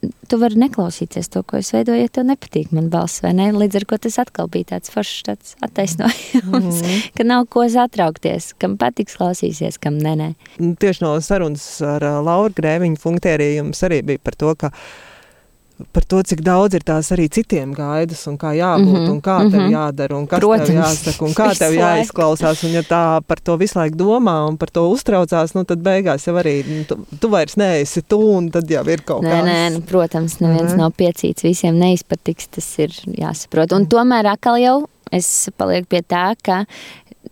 tu vari neklausīties to, ko es veidoju, ja tev nepatīk man balss, vai ne? Līdz ar to tas atkal bija tāds foršs tāds attaisnojums, mm. ka nav ko satraukties, kam patiks klausīsies, kam nē, nē. Tieši no sarunas ar Lauru Grēviņu funkciju jums arī bija par to, ka par to, cik daudz ir tās arī citiem gaidas, un kā jābūt, mm -hmm. un kā mm -hmm. tev mhm. jādara, un kas Protams. tev jāsaka, un kā tev jāizklausās. Un, ja tā par to visu laiku domā un par to uztraucās, nu, tad beigās jau arī nu, tu, tu vairs neesi tu, un tad jau ir kaut kas tāds. Nē, nu, protams, neviens nē. nav piecīts, visiem neizpatiks, tas ir jāsaprot. Un tomēr atkal jau es palieku pie tā, ka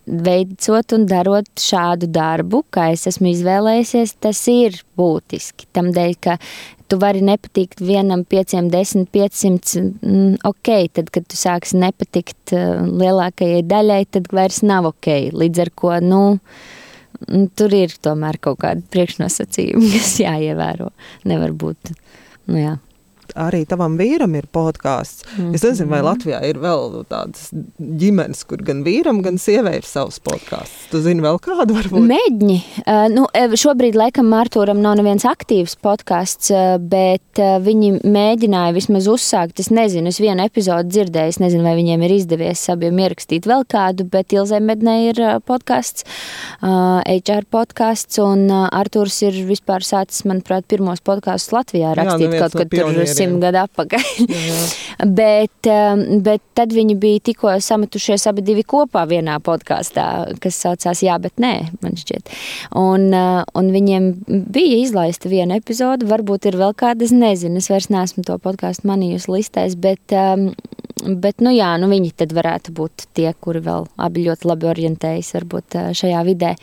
veicot un darot šādu darbu, kā es esmu izvēlējies, tas ir būtiski. Tam dēļ, ka tu vari nepatikt vienam, pieciem, desmit, piecsimts. Mm, ok, tad, kad tu sāksi nepatikt uh, lielākajai daļai, tad vairs nav ok. Līdz ar to, nu, mm, tur ir tomēr kaut kādi priekšnosacījumi, kas jāievēro. Nevar būt. Nu, jā. Arī tavam vīram ir podkāsts. Mm -hmm. Es nezinu, vai Latvijā ir vēl tādas ģimenes, kur gan vīram, gan sievai ir savs podkāsts. Tu zini vēl kādu varbūt? Mēģi. Uh, nu, šobrīd, laikam, Artūram nav neviens aktīvs podkāsts, bet uh, viņi mēģināja vismaz uzsākt. Es nezinu, es vienu epizodi dzirdēju, es nezinu, vai viņiem ir izdevies abiem ierakstīt vēl kādu, bet Ilzē Mednē ir podkāsts, uh, HR podkāsts, un uh, Artūrs ir vispār sācis, manuprāt, pirmos podkāstus Latvijā rakstīt jā, kaut kad tur simt gadu atpakaļ. bet, um, bet tad viņi bija tikko sametušies abi divi kopā vienā podkāstā, kas saucās Jā, bet nē, man šķiet. Un, uh, un viņiem bija izlaista viena epizode, varbūt ir vēl kāda, es nezinu, es vairs neesmu to podkāstu manījusi listēs, bet, um, bet nu jā, nu viņi tad varētu būt tie, kuri vēl abi ļoti labi orientējas varbūt uh, šajā vidē.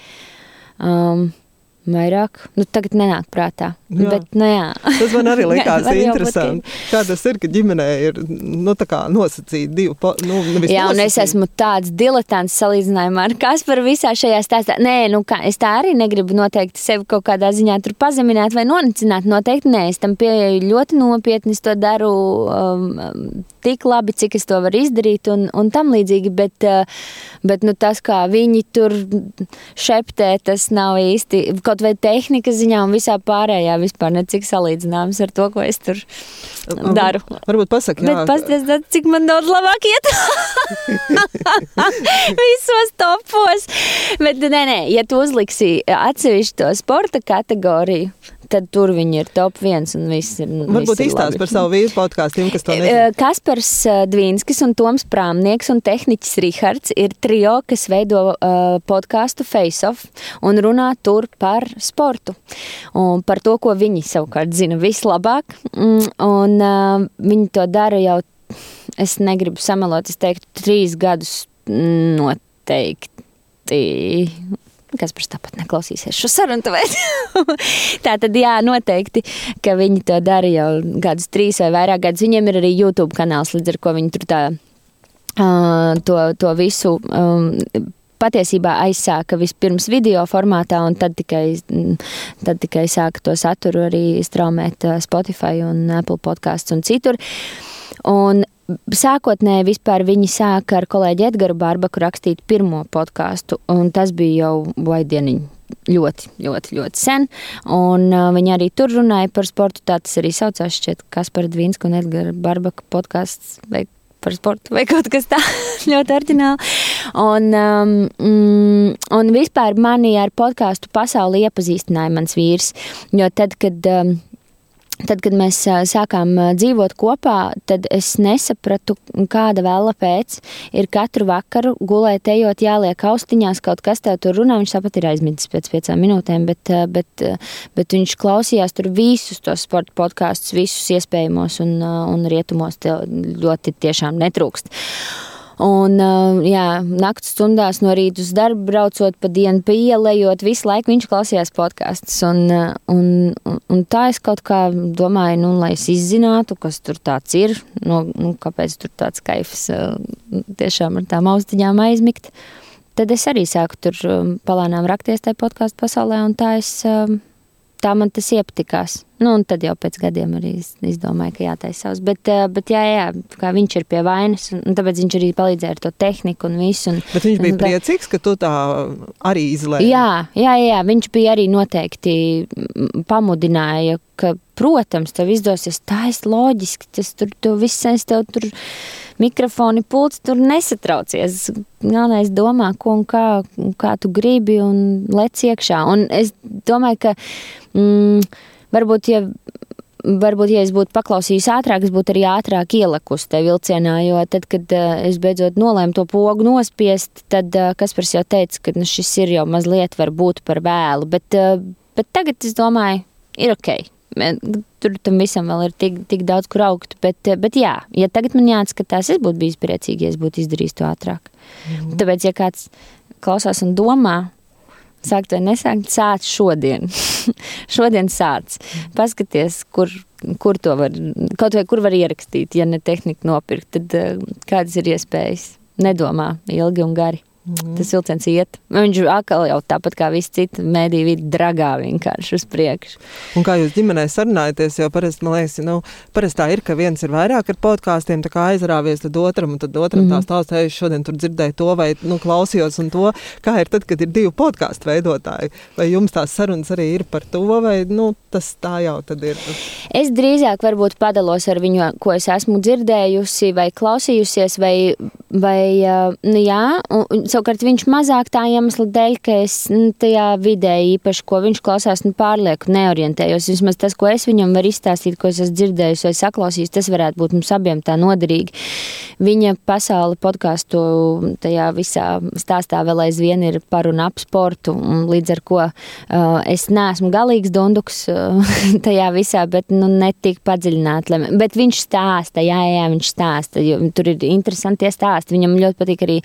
Um, Vairāk, nu tagad nenāk prātā. Jā. Bet, nu, jā. tas man arī likās interesanti. Kā tas ir, ka ģimenē ir nu, nosacīti divi. Nu, jā, un es esmu tāds diletants salīdzinājumā ar Kasparu visā šajā stāstā. Nē, nu, kā, es tā arī negribu noteikti sevi kaut kādā ziņā tur pazemināt vai nonicināt. Noteikti nē, es tam pieeju ļoti nopietni. Es to daru um, tik labi, cik es to varu izdarīt un, un tam līdzīgi. Bet, uh, bet nu, tas, kā viņi tur šeptē, tas nav īsti kaut vai tehnikas ziņā un visā pārējā vispār necik salīdzināms ar to, ko es tur daru. Varbūt pasaka, jā. Bet pasties, cik man daudz labāk iet. Visos topos. Bet nē, nē, ja tu uzliksi atsevišķi to sporta kategoriju, tad tur viņi ir top viens un viss ir. Varbūt izstāst par savu vīru podkāstu, kas to e, nezina. Kaspars e, Dvīnskis un Toms Prāmnieks un tehniķis Rihards ir trio, kas veido uh, podkāstu Face Off un runā tur par sportu un par to, ko viņi savukārt zina vislabāk. Mm, un uh, viņi to dara jau, es negribu samelot, es teiktu, trīs gadus noteikti kas par tāpat neklausīsies šo sarunu. tā tad, jā, noteikti, ka viņi to dara jau gadus, trīs vai vairāk gadus. Viņiem ir arī YouTube kanāls, līdz ar ko viņi tur tā, uh, to, to visu. Um, patiesībā aizsāka vispirms video formātā, un tad tikai, tad tikai sāka to saturu arī straumēt Spotify un Apple podkāsts un citur. Un Sākotnēji viņi sāka ar kolēģi Edgars Barbaku rakstīt pirmo podkāstu, un tas bija jau vaidieniņi. Ļoti, ļoti, ļoti sen. Un uh, viņi arī tur runāja par sportu. Tā tas arī saucās. Šķiet, kas par Dvīnsku un Edgars Barbaka podkāsts vai par sportu vai kaut kas tāds ļoti oriģināli. Un, um, un vispār mani ar podkāstu pasauli iepazīstināja mans vīrs. Jo tad, kad um, Tad, kad mēs sākām dzīvot kopā, tad es nesapratu, kāda vēla pēc ir katru vakaru gulēt, ejot, jāliek austiņās, kaut kas tev tur runā. Viņš tāpat ir aizmidzis pēc piecām minūtēm, bet, bet, bet viņš klausījās tur visus tos sporta podkāstus, visus iespējamos un, un rietumos ļoti tiešām netrūkst. Un, jā, naktas stundās no rīta uz darbu braucot, pa dienu pieejot, visu laiku viņš klausījās podkāstus. Un, un, un, un tā es kaut kā domāju, nu, lai es izzinātu, kas tur tāds ir, nu, nu, kāpēc tur tāds kaifs tiešām ar tām austiņām aizmigt. Tad es arī sāku tur palānām rakties tajā podkāstu pasaulē, un tā es tā man tas iepatikās. Nu, un tad jau pēc gadiem arī izdomāju, ka jātaisa savs. Bet, eh, bet jā, jā, kā viņš ir pie vainas, un tāpēc viņš arī palīdzēja ar to tehniku un visu. Un, bet viņš bija un, priecīgs, ka tu tā arī izlēmi. Jā, jā, jā, viņš bija arī noteikti pamudināja, ka, protams, tev izdosies es loģiski, tas tur, tu viss, es tev tur mikrofoni pults, tur nesatraucies. Galvenais domā, ko un kā, kā tu gribi un lec iekšā. Un es domāju, ka mm, varbūt, ja varbūt, ja es būtu paklausījusi ātrāk, es būtu arī ātrāk ielikusi tajā vilcienā. Jo tad, kad uh, es beidzot nolēmu to pogu nospiest, tad uh, Kaspars jau teica, ka nu, šis ir jau mazliet par vēlu. Bet, uh, bet tagad es domāju, ir ok. Tur tam visam vēl ir tik, tik daudz, kur augt. Bet, bet jā, ja tagad man jāatskatās, es būtu bijis priecīgi, ja es būtu izdarījis to ātrāk. Mm. Tāpēc, ja kāds klausās un domā, sākt vai nesākt, sāc šodien. šodien sāc. Paskaties, kur, kur to var, kaut vai kur var ierakstīt, ja ne tehniku nopirkt, tad kādas ir iespējas. Nedomā ilgi un gari. Mm. Tas vilciens iet. Viņš atkal jau tāpat kā visi citi mēdīji vidi dragā vienkārši uz priekšu. Un kā jūs ģimenē sarunājaties, jo parasti, man liekas, nu, parasti tā ir, ka viens ir vairāk ar podkāstiem, tā kā aizrāvies, tad otram, un tad otram mm -hmm. tā stāsta, es šodien tur dzirdēju to vai, nu, klausījos un to. Kā ir tad, kad ir divi podkāstu veidotāji? Vai jums tās sarunas arī ir par to, vai, nu, tas tā jau tad ir? Es drīzāk varbūt padalos ar viņu, ko es esmu dzirdējusi vai klausījusies, vai, vai nu, jā, un, savukārt viņš mazāk tā iemesla dēļ, ka es nu, tajā vidē īpaši, ko viņš klausās, nu, pārlieku neorientējos. Vismaz tas, ko es viņam varu izstāstīt, ko es esmu dzirdējusi vai saklausījusi, tas varētu būt mums abiem tā noderīgi. Viņa pasauli podkāstu tajā visā stāstā vēl aizvien ir par un ap sportu, un līdz ar ko uh, es neesmu galīgs dunduks uh, tajā visā, bet nu, netik padziļināt. Bet viņš stāsta, jā, jā, viņš stāsta, jo tur ir interesanti stāsti. Viņam ļoti patīk arī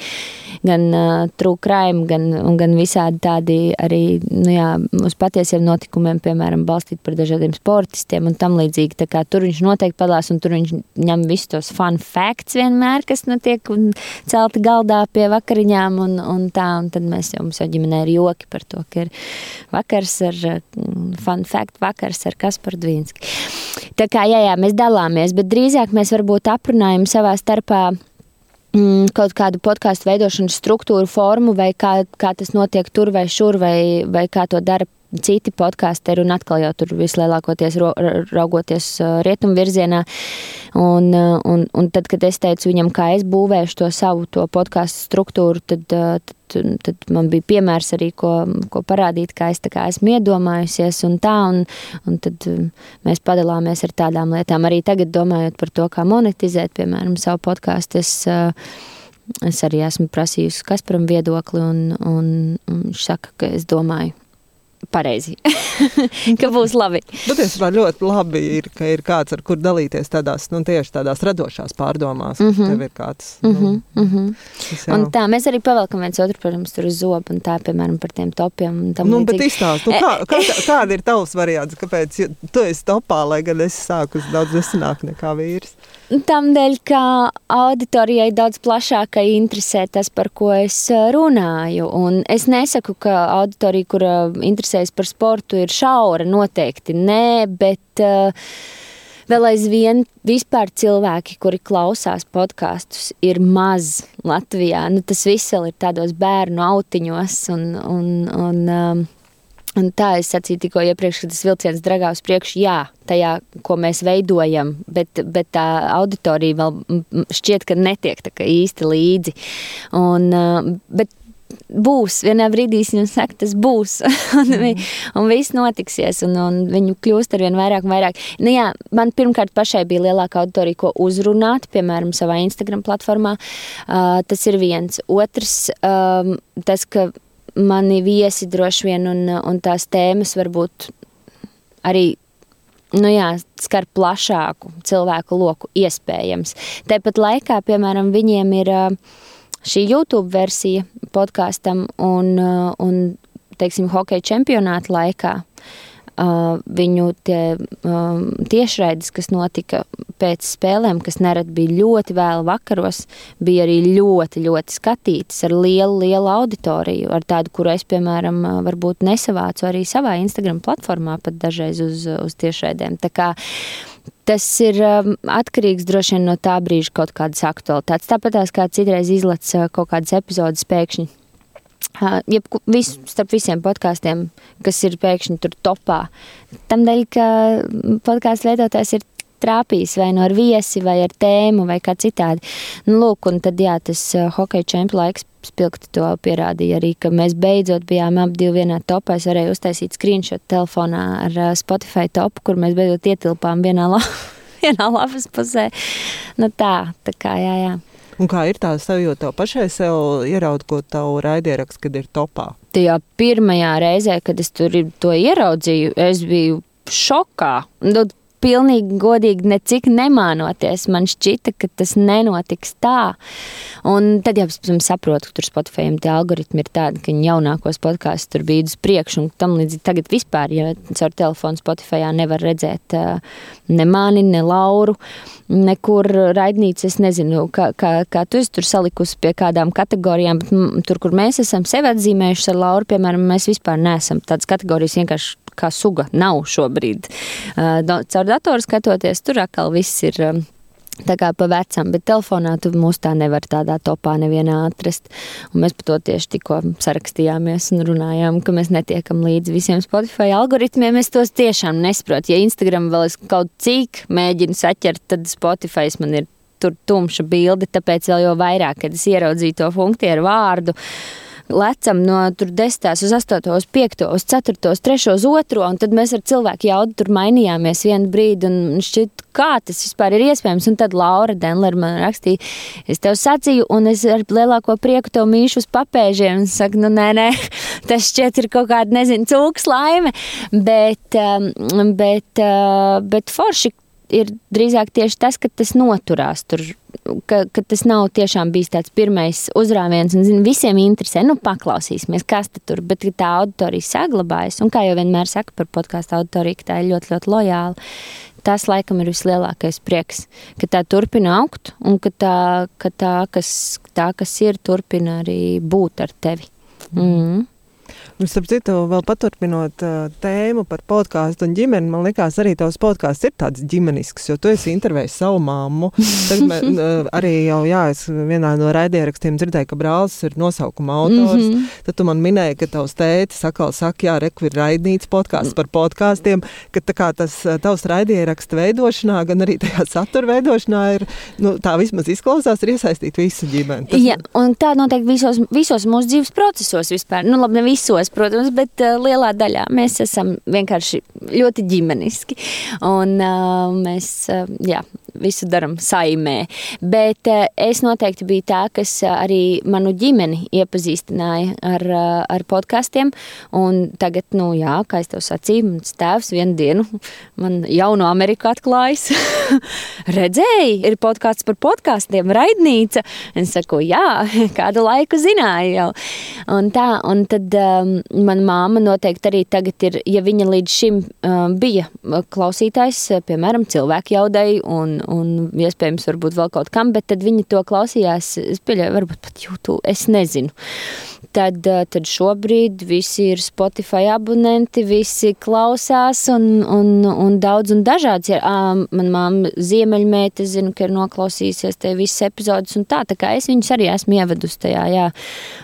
gan uh, crime, gan, gan visādi tādi arī nu jā, uz patiesiem notikumiem, piemēram, balstīt par dažādiem sportistiem un tam līdzīgi. Tā kā tur viņš noteikti padalās un tur viņš ņem visus tos fun facts vienmēr, kas nu tiek celti galdā pie vakariņām un, un tā, un tad mēs jau, mums jau ģimenē ir joki par to, ka ir vakars ar fun fact vakars ar Kasparu Dvīnski. Tā kā, jā, jā, mēs dalāmies, bet drīzāk mēs varbūt aprunājam savā starpā mm, kaut kādu podkāstu veidošanas struktūru, formu, vai kā, kā tas notiek tur vai šur, vai, vai kā to dara citi podkāsteri, un atkal jau tur vislielākoties raugoties rietumu virzienā. Un, un, un tad, kad es teicu viņam, kā es būvēšu to savu to podkāstu struktūru, tad, tad tad man bija piemērs arī, ko, ko parādīt, kā es kā esmu iedomājusies un tā, un, un tad um, mēs padalāmies ar tādām lietām. Arī tagad domājot par to, kā monetizēt, piemēram, savu podkāstu, es, uh, es arī esmu prasījusi Kasparam viedokli, un, un, un viņš saka, ka es domāju, pareizi, ka būs labi. Patiesībā ļoti labi ir, ka ir kāds, ar kur dalīties tādās, nu, tieši tādās radošās pārdomās, mm -hmm. tev ir kāds. -hmm. nu, mm -hmm. Jau... Un tā, mēs arī pavelkam viens otru, protams, tur uz zobu un tā, piemēram, par tiem topiem. Un tam nu, līdzīgi. bet izstāst, nu, kā, kā, kāda ir tavs variants, kāpēc tu esi topā, lai gan es sāku daudz nesanāk nekā vīrs? Tādēļ, ka auditorijai daudz plašākai interesē tas, par ko es runāju. Un es nesaku, ka auditorija, kur interesējas par sportu, ir šaura. Noteikti nē, bet vēl aizvien vispār cilvēki, kuri klausās podkāstus, ir maz Latvijā. Nu, tas viss ir tādos bērnu autiņos. Un, un, un, Un tā es sacīju tikko iepriekš, ka tas vilciens dragā uz priekšu, jā, tajā, ko mēs veidojam, bet, bet tā auditorija vēl šķiet, ka netiek tā īsti līdzi. Un, bet būs, vienā brīdī viņam saka, tas būs, un, mm. un viss notiksies, un, un viņu kļūst ar vien vairāk un vairāk. Nu, jā, man pirmkārt pašai bija lielāka auditorija, ko uzrunāt, piemēram, savā Instagram platformā. Uh, tas ir viens. Otrs, um, tas, ka mani viesi droši vien, un, un tās tēmas varbūt arī nu jā, skar plašāku cilvēku loku, iespējams. Tāpat laikā, piemēram, viņiem ir šī YouTube versija podkāstam un, un teiksim, hokeja čempionāta laikā viņu tie, tiešraides, kas notika pēc spēlēm, kas nerad bija ļoti vēlu vakaros, bija arī ļoti, ļoti skatītas ar lielu, lielu auditoriju, ar tādu, kuru es, piemēram, varbūt nesavācu arī savā Instagram platformā pat dažreiz uz, uz tiešraidēm. Tā kā tas ir atkarīgs droši vien no tā brīža kaut kādas aktualitātes. Tāpat tās kā citreiz izlec kaut kādas epizodes pēkšņi Jeb, vis, starp visiem podkāstiem, kas ir pēkšņi tur topā. Tam dēļ, ka podkāstu veidotājs ir trāpījis vai no nu ar viesi, vai ar tēmu, vai kā citādi. Nu, lūk, un tad jā, tas hokeja čempionu laiks spilgti to pierādīja arī, ka mēs beidzot bijām ap divi vienā topā. Es varēju uztaisīt screenshot telefonā ar Spotify topu, kur mēs beidzot ietilpām vienā, la vienā lapas pusē. Nu tā, tā kā jā, jā. Un kā ir tā sajūta pašai sev ieraugot tavu raidierakstu, kad ir topā? Tajā pirmajā reizē, kad es to ieraudzīju, es biju šokā. Nu, pilnīgi godīgi, necik nemānoties. Man šķita, ka tas nenotiks tā. Un tad jau es saprotu, ka tur Spotify tie algoritmi ir tādi, ka jaunākos podkāstus tur bija uz priekšu un tam līdzīgi. Tagad vispār, ja caur telefonu Spotify nevar redzēt ne mani, ne Lauru. nekur raidnīca, es nezinu, kā, kā, kā tu esi tur salikusi pie kādām kategorijām, bet tur, kur mēs esam sevi atzīmējuši ar Lauru, piemēram, mēs vispār neesam tādas kategorijas vienkārši kā suga nav šobrīd. Caur datoru skatoties, tur atkal viss ir. Um, Tā kā pa vecam, bet telefonā tu mūs tā nevar tādā topā nevienā atrast. Un mēs par to tieši tikko sarakstījāmies un runājām, ka mēs netiekam līdzi visiem Spotify algoritmiem. Es tos tiešām nesaprotu. Ja Instagram vēl es kaut cik mēģinu saķert, tad Spotify man ir tur tumša bilde, tāpēc vēl jau vairāk, kad es ieraudzīju to funkciju ar vārdu. Lecam no 10. uz 8. uz 5. uz 4. uz 3. uz 2. un tad mēs ar cilvēku jaudu tur mainījāmies vienu brīdi un šķiet, kā tas vispār ir iespējams. Un tad Laura Denler man rakstīja, es tev sacīju, un es ar lielāko prieku tev mīšu uz papēžiem. Un saka, nu nē, nē, tas šķiet ir kaut kāda, nezinu, cūks laime, bet, um, bet, uh, bet forši ir drīzāk tieši tas, ka tas noturās tur, ka, ka tas nav tiešām bijis tāds pirmais uzrāviens, un zin, visiem interesē, nu, paklausīsimies, kas tur, bet tā auditorija saglabājas, un kā jau vienmēr saka par podkāstu auditoriju, tā ir ļoti, ļoti lojāla. Tas, laikam, ir vislielākais prieks, ka tā turpina augt, un ka tā, ka tā, kas, tā kas ir, turpina arī būt ar tevi. Mm. -hmm. Un, starp citu, vēl paturpinot tēmu par podkāstu un ģimeni, man liekas, arī tavs podkāsts ir tāds ģimenisks, jo tu esi intervējis savu mammu. Tad mē, uh, arī jau, jā, es vienā no raidierakstiem dzirdēju, ka brālis ir nosaukuma autors. Mm -hmm. Tad tu man minēji, ka tavs tētis atkal saka, jā, reku ir raidnīts podkāsts par podkāstiem, ka tā kā tas tavs raidieraksta veidošanā, gan arī tajā satura veidošanā ir, nu, tā vismaz izklausās, ir iesaistīta visa ģimene. Tas jā, un tā noteikti visos, visos mūsu dzīves procesos vispār, nu labi, ne visos, mēs, protams, bet uh, lielā daļā mēs esam vienkārši ļoti ģimeniski. Un uh, mēs, uh, jā, visu darām saimē. Bet es noteikti biju tā, kas arī manu ģimeni iepazīstināja ar, ar podkāstiem. Un tagad, nu, jā, kā tev sacīju, mans tēvs vienu dienu man jaunu Ameriku atklājis. Redzēji, ir podkāsts par podkāstiem, raidnīca. Es saku, jā, kādu laiku zināju jau. Un tā, un tad um, mana māma noteikti arī tagad ir, ja viņa līdz šim um, bija klausītājs, piemēram, cilvēku jaudai un, un iespējams varbūt vēl kaut kam, bet tad viņi to klausījās, es pieļauju, varbūt pat YouTube, es nezinu. Tad, uh, tad šobrīd visi ir Spotify abonenti, visi klausās un, un, un daudz un dažāds. Um, man māma ziemeļmēte, zinu, ka ir noklausījusies te visas epizodes un tā, tā kā es viņus arī esmu ievedusi tajā, jā,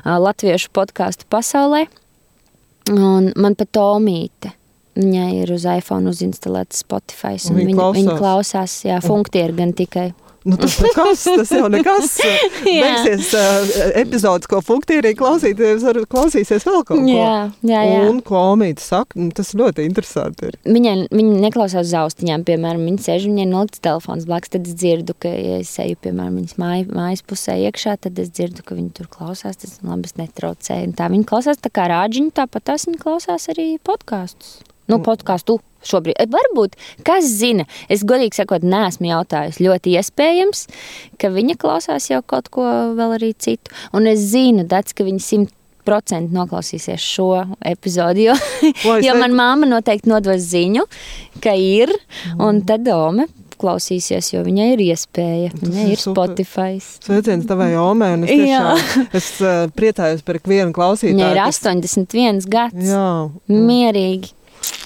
latviešu podkāstu pasaulē. Un man pat Tomīte. Viņai ir uz iPhone uzinstalēts Spotify, un, un viņa, klausās, viņa klausās jā, funktieri gan tikai. Nu, tas nekas, tas jau nekas. Beigsies uh, epizodes, ko funktīrī klausīties, var klausīsies vēl kaut ko. Jā, jā, jā. Un komīti saka, nu, tas ļoti interesanti ir. Viņa, viņa neklausās zaustiņām, piemēram, viņa sēž, viņai nolikts telefons blakus, tad es dzirdu, ka, ja es eju, piemēram, viņas māj, mājas pusē iekšā, tad es dzirdu, ka viņa tur klausās, tas labi, es netraucēju. Un tā viņa klausās tā kā rāģiņu, tāpat tās viņa klausās arī podkāstus. Nu, podkāstu šobrīd. Eh, varbūt, kas zina, es godīgi sakot, neesmu jautājis. Ļoti iespējams, ka viņa klausās jau kaut ko vēl arī citu. Un es zinu, Dats, ka viņa simt procenti noklausīsies šo epizodi. Jo, jo man māma noteikti nodos ziņu, ka ir, un tad Dome klausīsies, jo viņai ir iespēja. Viņai ir Spotify. Sveiciens tavai un es tiešām es, uh, priecājos par ikvienu klausītāju. Viņai ir 81 gads. Jā. Mierīgi.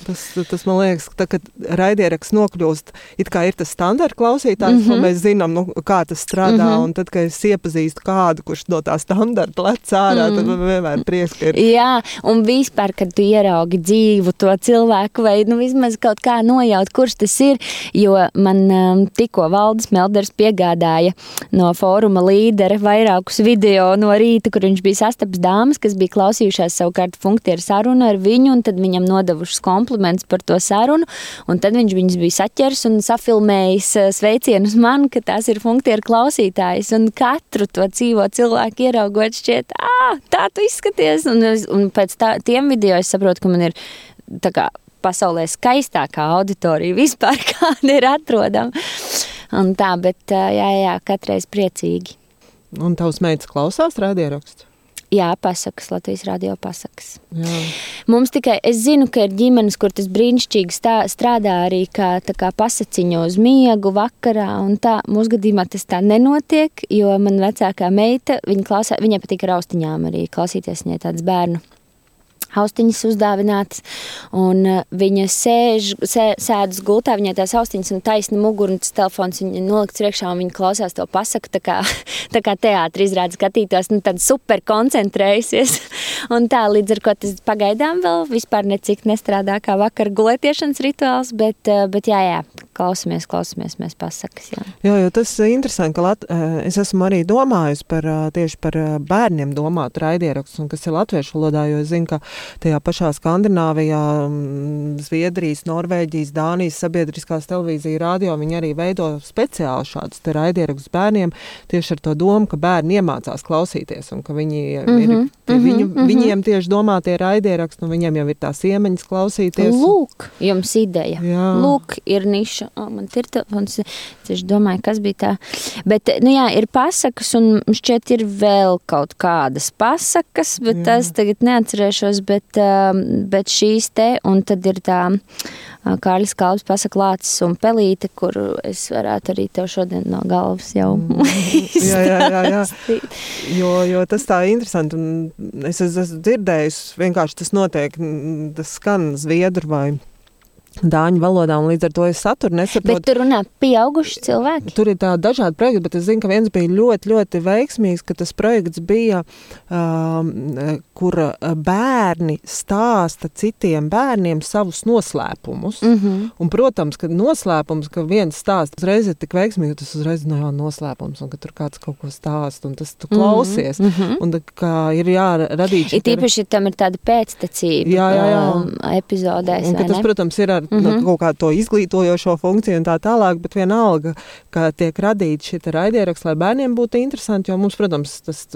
Tas, tas man liekas, tā, kad raidieraksts nokļūst, it kā ir tas standarta klausītājs, mm -hmm. mēs zinām, nu, kā tas strādā. Mm -hmm. Un tad, kad es iepazīstu kādu, kurš no tā standarta lec ārā, mm -hmm. tad man vienmēr prieks, ka ir. Jā, un vispār, kad tu ieraugi dzīvu to cilvēku, vai nu vismaz kaut kā nojaut, kurš tas ir, jo man um, tikko Valdis Melders piegādāja no fóruma līdera vairākus video no rīta, kur viņš bija sastaps dāmas, kas bija klausījušās savukārt funktieru sarunu ar viņu, un tad viņam nodevušas kompliments par to sarunu. Un tad viņš viņus bija saķers un safilmējis eh, sveicienus man, ka tas ir funktieru klausītājs. Un katru to dzīvo cilvēku ieraugot, šķiet, ah, tā tu izskaties. Un, un pēc tā, tiem video es saprotu, ka man ir tā kā pasaulē skaistākā auditorija vispār, kāda ir atrodama. Un tā, bet eh, jā, jā, katreiz priecīgi. Un tavs meitas klausās rādierakstu? Jā, pasakas, Latvijas radio pasakas. Jā. Mums tikai, es zinu, ka ir ģimenes, kur tas brīnišķīgi stā, strādā arī kā, kā pasaciņo uz miegu vakarā, un tā, mūsu gadījumā tas tā nenotiek, jo man vecākā meita, viņa klausā, viņai patīk ar austiņām arī klausīties viņai tāds bērnu austiņas uzdāvinātas. Un uh, viņa sēž, sē, sēž gultā, viņai tās austiņas un taisna mugura, un tas telefons viņa nolikts priekšā, un viņa klausās to pasaku, tā kā, tā kā teātris izrāda skatītos, nu tad super koncentrējusies. un tā līdz ar ko tas pagaidām vēl vispār necik nestrādā kā vakar gulētiešanas rituāls, bet, uh, bet jā, jā, klausamies, klausamies mēs pasakas. Jā, jā jo tas ir interesanti, ka Lat uh, es esmu arī domājusi par tieši par bērniem domātu raidierakstu, un kas ir latviešu valodā, jo es zinu, ka tajā pašā Skandināvijā, mm, Zviedrijas, Norvēģijas, Dānijas sabiedriskās televīzija rādio, viņi arī veido speciāli šādus raidieraktus bērniem tieši ar to domu, ka bērni iemācās klausīties un ka viņi mm -hmm, ir tie, mm -hmm, viņu, mm -hmm. viņiem tieši domātie raidieraksti, un viņiem jau ir tās iemaņas klausīties. Lūk, jums ideja. Jā. Lūk, ir niša. O, man ir telefons, es domāju, kas bija tā. Bet, nu jā, ir pasakas, un šķiet ir vēl kaut kādas pasakas, bet jā. tas tagad neatcerēšos, bet, um, bet šīs te, un tad ir tā uh, Kārlis Kalps pasaka lācis un pelīte, kur es varētu arī tev šodien no galvas jau mm. jā, jā, jā, jā. jo, jo tas tā interesanti, un es esmu dzirdējis, vienkārši tas notiek, tas skan zviedru vai dāņu valodā, un līdz ar to es saturu nesaprotu. Bet tur runā pieauguši cilvēki? Tur ir tā dažādi projekti, bet es zinu, ka viens bija ļoti, ļoti veiksmīgs, ka tas projekts bija, um, kur bērni stāsta citiem bērniem savus noslēpumus. Mm -hmm. Un, protams, ka noslēpums, ka viens stāsts uzreiz ir tik veiksmīgi, tas uzreiz no jau noslēpums, un ka tur kāds kaut ko stāst, un tas tu mhm, klausies. Mm -hmm. Un ka ir jāradīt. Ir tīpaši, tam ir tāda pēctecība jā, jā, jā. Um, epizodēs, un, un, tas, protams, ir ar mm -hmm. kaut kādu to izglītojošo funkciju un tā tālāk, bet vienalga, ka tiek radīts šī raidieraksts, lai bērniem būtu interesanti, jo mums, protams, tas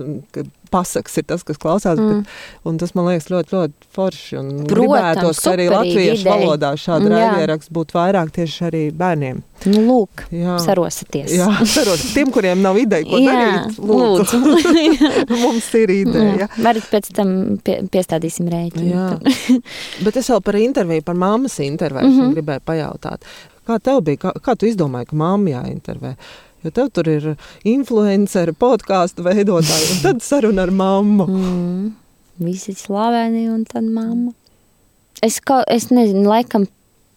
pasakas ir tas, kas klausās. Mm. Bet, tas man liekas ļoti, ļoti forši. Gribētos, ka arī latviešu ideja. valodā šāda raidieraksts būtu vairāk tieši arī bērniem. Nu, lūk, jā. sarosieties. Jā, sarosieties. Tiem, kuriem nav ideja, ko jā, darīt, lūdzu. lūdzu. Mums ir ideja. Varat pēc tam pie, piestādīsim rēķinu. Bet es vēl par interviju, par mammas interviju mm -hmm. gribēju pajautāt. Kā tev bija, kā, kā tu izdomāji, ka mamma jāintervē? Jo tev tur ir influenceri, podkāstu veidotāji, un tad saruna ar mammu. Mm, visi slaveni un tad mamma. Es, kaut, es nezinu, laikam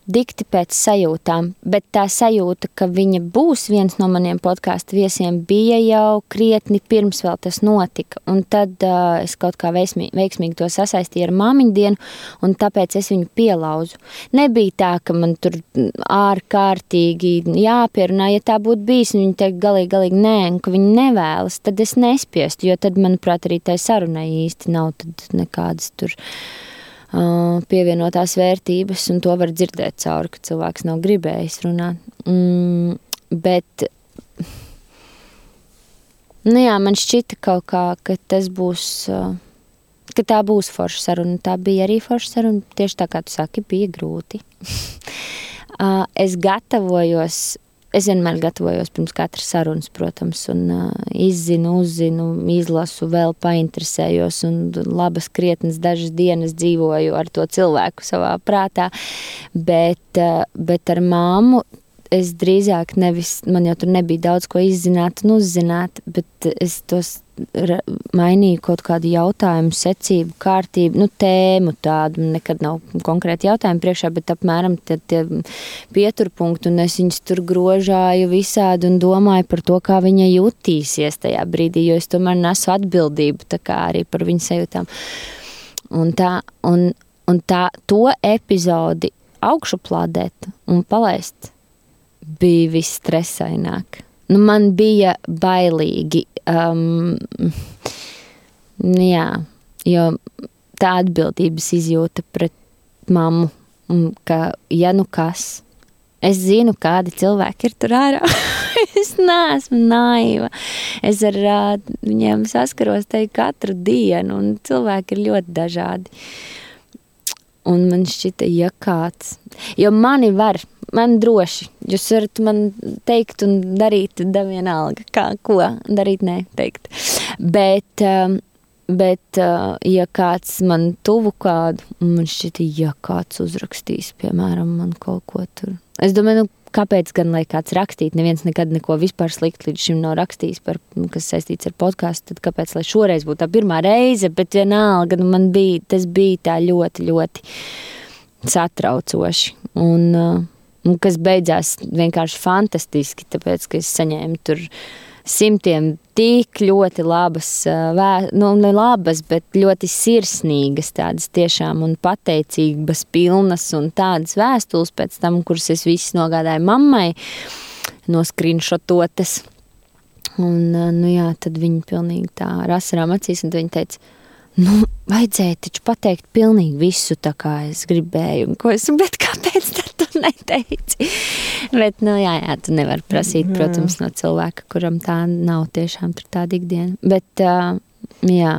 dikti pēc sajūtām, bet tā sajūta, ka viņa būs viens no maniem podkāstu viesiem, bija jau krietni pirms vēl tas notika. Un tad uh, es kaut kā veiksmīgi, veiksmīgi to sasaistīju ar māmiņu dienu, un tāpēc es viņu pielauzu. Nebija tā, ka man tur ārkārtīgi jāpierunā, ja tā būtu bijis, un viņi teikt galīgi, galīgi nē, un ka viņi nevēlas, tad es nespiestu, jo tad, manuprāt, arī tai sarunai īsti nav nekādas tur pievienotās vērtības, un to var dzirdēt cauri, ka cilvēks nav gribējis runāt. Mm, bet nu jā, man šķita kaut kā, ka tas būs, ka tā būs forša saruna. Tā bija arī forša saruna. Tieši tā kā tu saki, bija grūti. es gatavojos Es vienmēr gatavojos pirms katras sarunas, protams, un uh, izzinu, uzzinu, izlasu, vēl painteresējos, un labas, krietnas dažas dienas dzīvoju ar to cilvēku savā prātā. Bet, uh, bet ar māmu es drīzāk nevis, man jau tur nebija daudz ko izzināt un uzzināt, bet es tos mainīju kaut kādu jautājumu, secību, kārtību, nu, tēmu tādu. Nekad nav konkrēti jautājumi priekšā, bet apmēram tie, tie pieturpunkti, un es viņus tur grožāju visādi un domāju par to, kā viņa jutīsies tajā brīdī, jo es tomēr nesu atbildību tā kā arī par viņas sajūtām. Un tā, un, un tā, to epizodi augšuplādēt un palaist bija visstresaināk. Nu, man bija bailīgi. Um, jā, jo tā atbildības izjūta pret mammu, ka, ja nu kas, es zinu, kādi cilvēki ir tur ārā. es neesmu naiva. Es ar uh, viņiem saskaros te katru dienu, un cilvēki ir ļoti dažādi. Un man šķita, ja kāds, jo mani var man droši. Jūs varat man teikt un darīt, da vienalga, kā, ko darīt, nē, teikt. Bet, um, Bet, ja kāds man tuvu kādu, man šķiet, ja kāds uzrakstīs, piemēram, man kaut ko tur. Es domāju, nu, kāpēc gan lai kāds rakstītu? Neviens nekad neko vispār sliktu līdz šim nav rakstījis, par, kas saistīts ar podkāstu. Tad kāpēc lai šoreiz būtu tā pirmā reize? Bet vienalga, nu, man bija tas bija tā ļoti, ļoti satraucoši. Un, un kas beidzās vienkārši fantastiski, tāpēc ka es saņēmu tur simtiem tik ļoti labas, nu, ne labas, bet ļoti sirsnīgas, tādas tiešām un pateicības pilnas un tādas vēstules pēc tam, kuras es visas nogādāju mammai, noskrinšototas. Un, nu jā, tad viņi pilnīgi tā ar asarām acīs, un viņi teica, nu, vajadzēja taču pateikt pilnīgi visu, tā kā es gribēju, un ko es, bet kāpēc tad neteici? Bet, nu, jā, jā, tu nevari prasīt, protams, no cilvēka, kuram tā nav tiešām tāda ikdiena. Bet, uh, jā.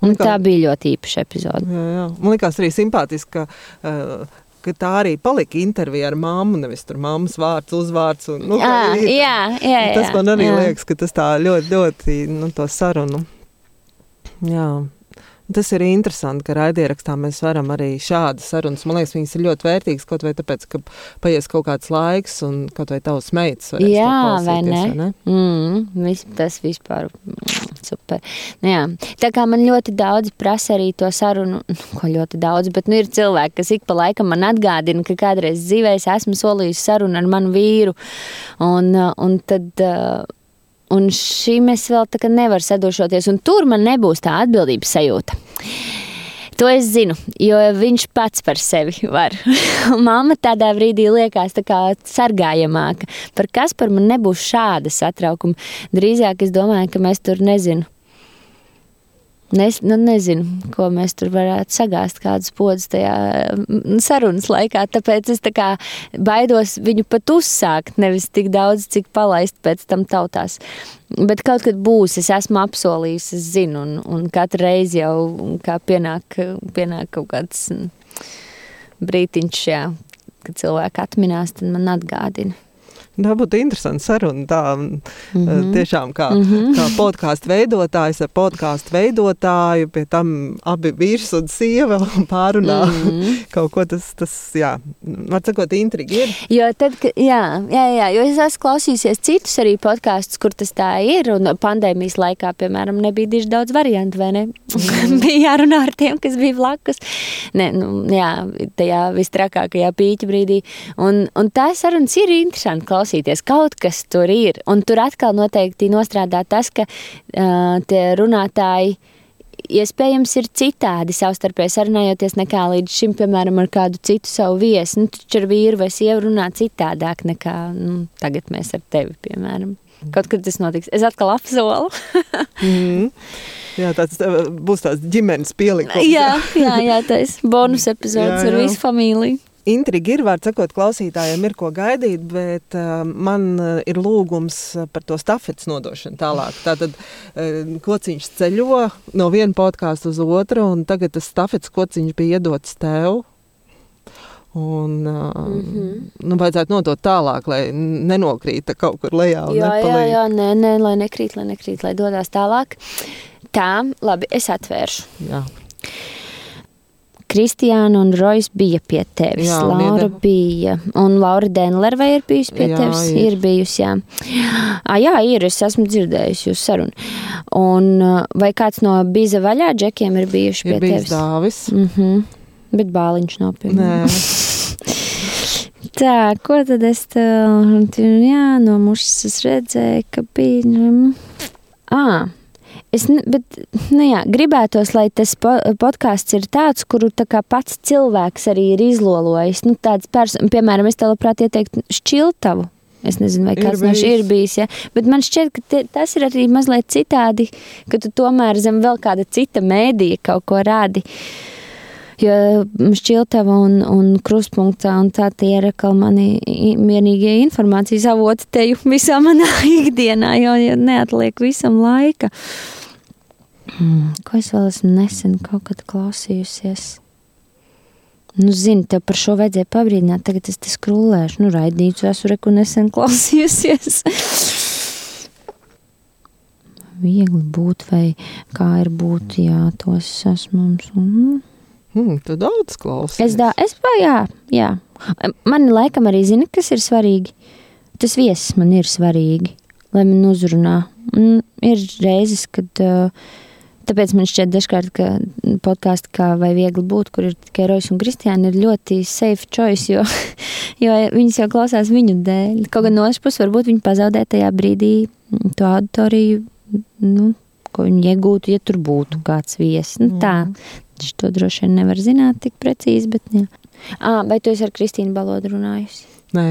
Un tā bija ļoti īpaša epizode. Jā, jā. Man liekas arī simpātiski, ka uh, ka tā arī palika intervija ar māmu, nevis tur māmas vārds, uzvārds. Un, nu, jā, ir, jā, jā, jā, tas man arī jā. liekas, ka tas tā ļoti, ļoti, nu, to sarunu. Jā. Tas ir interesanti, ka raidierakstā mēs varam arī šādas sarunas. Man liekas, viņas ir ļoti vērtīgas kaut vai tāpēc, ka paies kaut kāds laiks un kaut vai tavs meitas varēs Jā, vai ne? vai ne? Mm, vis, tas vispār mm, super. Nu, jā. Tā kā man ļoti daudz prasa arī to sarunu, nu, ko ļoti daudz, bet nu ir cilvēki, kas ik pa laikam man atgādina, ka kādreiz dzīvē es esmu solījusi sarunu ar manu vīru. Un, un tad... Uh, Un šī mēs vēl tā kā nevar sadošoties, un tur man nebūs tā atbildības sajūta. To es zinu, jo viņš pats par sevi var. Māma tādā brīdī liekas tā kā sargājamāka. Par kas par man nebūs šāda satraukuma? Drīzāk es domāju, ka mēs tur nezinu Es nu, nezinu, ko mēs tur varētu sagāzt, kādas podas tajā mm, sarunas laikā. Tāpēc es tā kā baidos viņu pat uzsākt, nevis tik daudz, cik palaist pēc tam tautās. Bet kaut kad būs, es esmu apsolījis, es zinu, un, un katru reizi jau kā pienāk, pienāk kaut kāds mm, brītiņš, jā, kad cilvēki atminās, tad man atgādina. Tā būtu interesanta saruna. Tā mm -hmm. tiešām kā, mm -hmm. kā podkāstu veidotājs ar podkāstu veidotāju, pie tam abi vīrs un sieva pārunā mm -hmm. kaut ko tas, tas jā, var sakot, intriga ir. Jo tad, jā, jā, jā, jo es esmu klausījusies citus arī podkāstus, kur tas tā ir, un pandēmijas laikā, piemēram, nebija diži daudz variantu, vai ne? Mm. bija jārunā ar tiem, kas bija blakus. Ne, nu, jā, tajā vistrakākajā pīķa brīdī. Un, un tā sarunas ir interesanti klausīties. Kaut kas tur ir. Un tur atkal noteikti nostrādā tas, ka uh, tie runātāji iespējams ir citādi savstarpēji sarunājoties nekā līdz šim, piemēram, ar kādu citu savu viesi. Nu, taču ar vīru vai sievu runā citādāk nekā nu, tagad mēs ar tevi, piemēram. Kaut kad tas notiks. Es atkal apsolu. mm. Jā, tāds būs tāds ģimenes pielikums. jā, jā, jā tas bonus epizodes jā, jā. ar visu familiju. Intriga ir, var sakot, klausītājiem ir ko gaidīt, bet uh, man uh, ir lūgums par to stafetes nodošanu tālāk. Tātad uh, kociņš ceļo no viena podkāstu uz otru, un tagad tas stafetes kociņš bija iedots tev. Un, uh, mm -hmm. nu, vajadzētu nodot tālāk, lai nenokrīta kaut kur lejā. Jā, jā, jā, nē, nē, lai nekrīt, lai nekrīt, lai dodas tālāk. Tā, labi, es atvēršu. Jā. Kristiāna un Rojas bija pie tevis. Jā, Laura iedeva. bija. Un Laura Denler vai ir bijusi pie jā, tevis? Ir, ir bijusi, jā. À, jā, ir. Es esmu dzirdējusi jūs sarunu. Un vai kāds no Biza vaļā džekiem ir bijuši ir pie tevis? Ir Dāvis. Mm -hmm. Bet bāliņš nav pie manis. Tā, ko tad es tev, jā, no mušas es redzēju, ka bija, ā, Es bet, nu jā, gribētos, lai tas po, podkāsts ir tāds, kuru tā pats cilvēks arī ir izlolojis. Nu, piemēram, es te labprāt ieteiktu šķiltavu. Es nezinu, vai kāds no šiem ir bijis. Ja? Bet man šķiet, ka te, tas ir arī mazliet citādi, ka tu tomēr zem vēl kāda cita mēdīja kaut ko rādi. Jo šķiltava un, un krustpunktā un tā tie ir atkal mani vienīgie informācijas avoti te visā manā ikdienā, jo, jo neatliek visam laika. Uh, Hmm, ko es vēl esmu nesen kaut kad klausījusies? Nu, zini, tev par šo vajadzēja pabrīdināt, tagad es te skrūlēšu, nu, raidīju, esmu reku nesen klausījusies. viegli būt, vai kā ir būt, jā, tos sasmums. Un, Hmm, tu daudz klausies. es dā, es, jā, jā. Man laikam arī zina, kas ir svarīgi. Tas viesis man ir svarīgi, lai man uzrunā. Un ir reizes, kad uh, Tāpēc man šķiet, dažkārt, ka podkāstā, kā vai viegli būt, kur ir tikai Rojas un Kristiāna, ir ļoti safe choice, jo, jo viņas jau klausās viņu dēļ. Kaut gan no otras puses, varbūt viņi pazaudē tajā brīdī to auditoriju, nu, ko viņi iegūtu, ja tur būtu kāds viesis. Nu, tā, viņš to droši vien nevar zināt tik precīzi, bet jā. À, vai tu esi ar Kristīnu Balodu runājusi? Nē,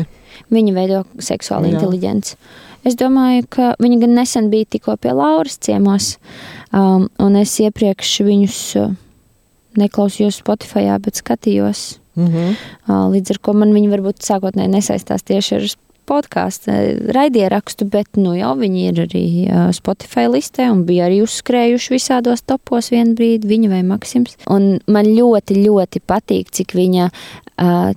Viņa veido seksuālu inteligenci. Es domāju, ka viņa gan nesen bija tikko pie Lauras ciemos, um, un es iepriekš viņus uh, neklausījos Spotify, bet skatījos. mhm. Uh, līdz ar to man viņi varbūt sākotnēji nesaistās tieši ar podkāstu raidierakstu, bet nu jau viņi ir arī uh, Spotify listē un bija arī uzskrējuši visādos topos vienu brīdi, viņa vai Maksims. Un man ļoti, ļoti patīk, cik viņa uh,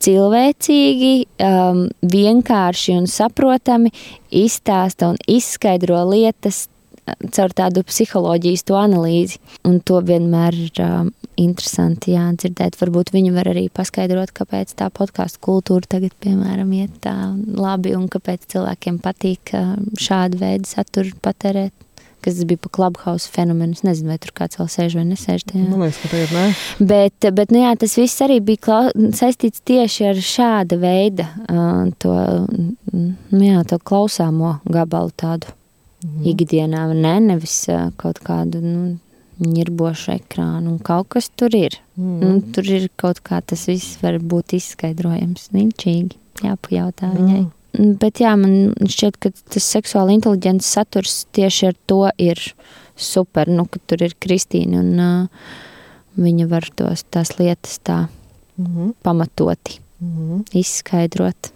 cilvēcīgi, um, vienkārši un saprotami izstāsta un izskaidro lietas uh, caur tādu psiholoģijas to analīzi. Un to vienmēr ir um, interesanti jā, dzirdēt. Varbūt viņi var arī paskaidrot, kāpēc tā podkāstu kultūra tagad, piemēram, iet tā labi un kāpēc cilvēkiem patīk šādu veidu saturu patērēt. Kas bija pa Clubhouse fenomenu. Es nezinu, vai tur kāds vēl sēž vai nesēž. Tajā. Man liekas, ka tagad nē. Bet, bet nu jā, tas viss arī bija klau, saistīts tieši ar šāda veida to, nu jā, to klausāmo gabalu tādu mm. ikdienā. Ne, nevis kaut kādu nu, ņirbošu ekrānu. Un kaut kas tur ir. Mm. Nu, tur ir kaut kā tas viss var būt izskaidrojams. Niņķīgi jāpajautā viņai. Bet jā, man šķiet, ka tas seksuāli inteliģents saturs tieši ar to ir super. Nu, ka tur ir Kristīna un uh, viņa var tos, tās lietas tā Mhm. pamatoti Mhm. izskaidrot.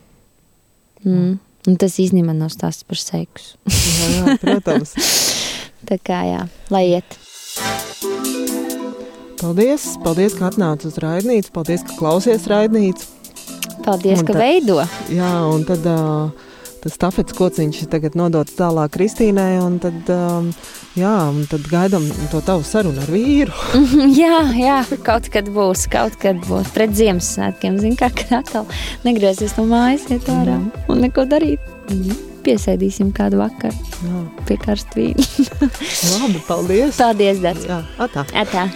Mm. Un tas īstenībā nav stāsts par seksu. Jā, jā, protams. Tā kā jā, lai iet. Paldies, paldies, ka atnāci uz raidnīcu. Paldies, ka klausies raidnīcu. Paldies, Un ka tad- veido. Jā, un tad uh, stafets kociņš tagad nodots tālāk Kristīnai, un tad, um, jā, un tad gaidām to tavu sarunu ar vīru. jā, jā, kaut kad būs, kaut kad būs pret Ziemassvētkiem. Zini, kā kad atkal negriezties no mājas, iet ārā un neko darīt. Piesēdīsim kādu vakaru Jā, pie karstvīna. labi, paldies. Paldies, Dārts! Jā, atā. Atā!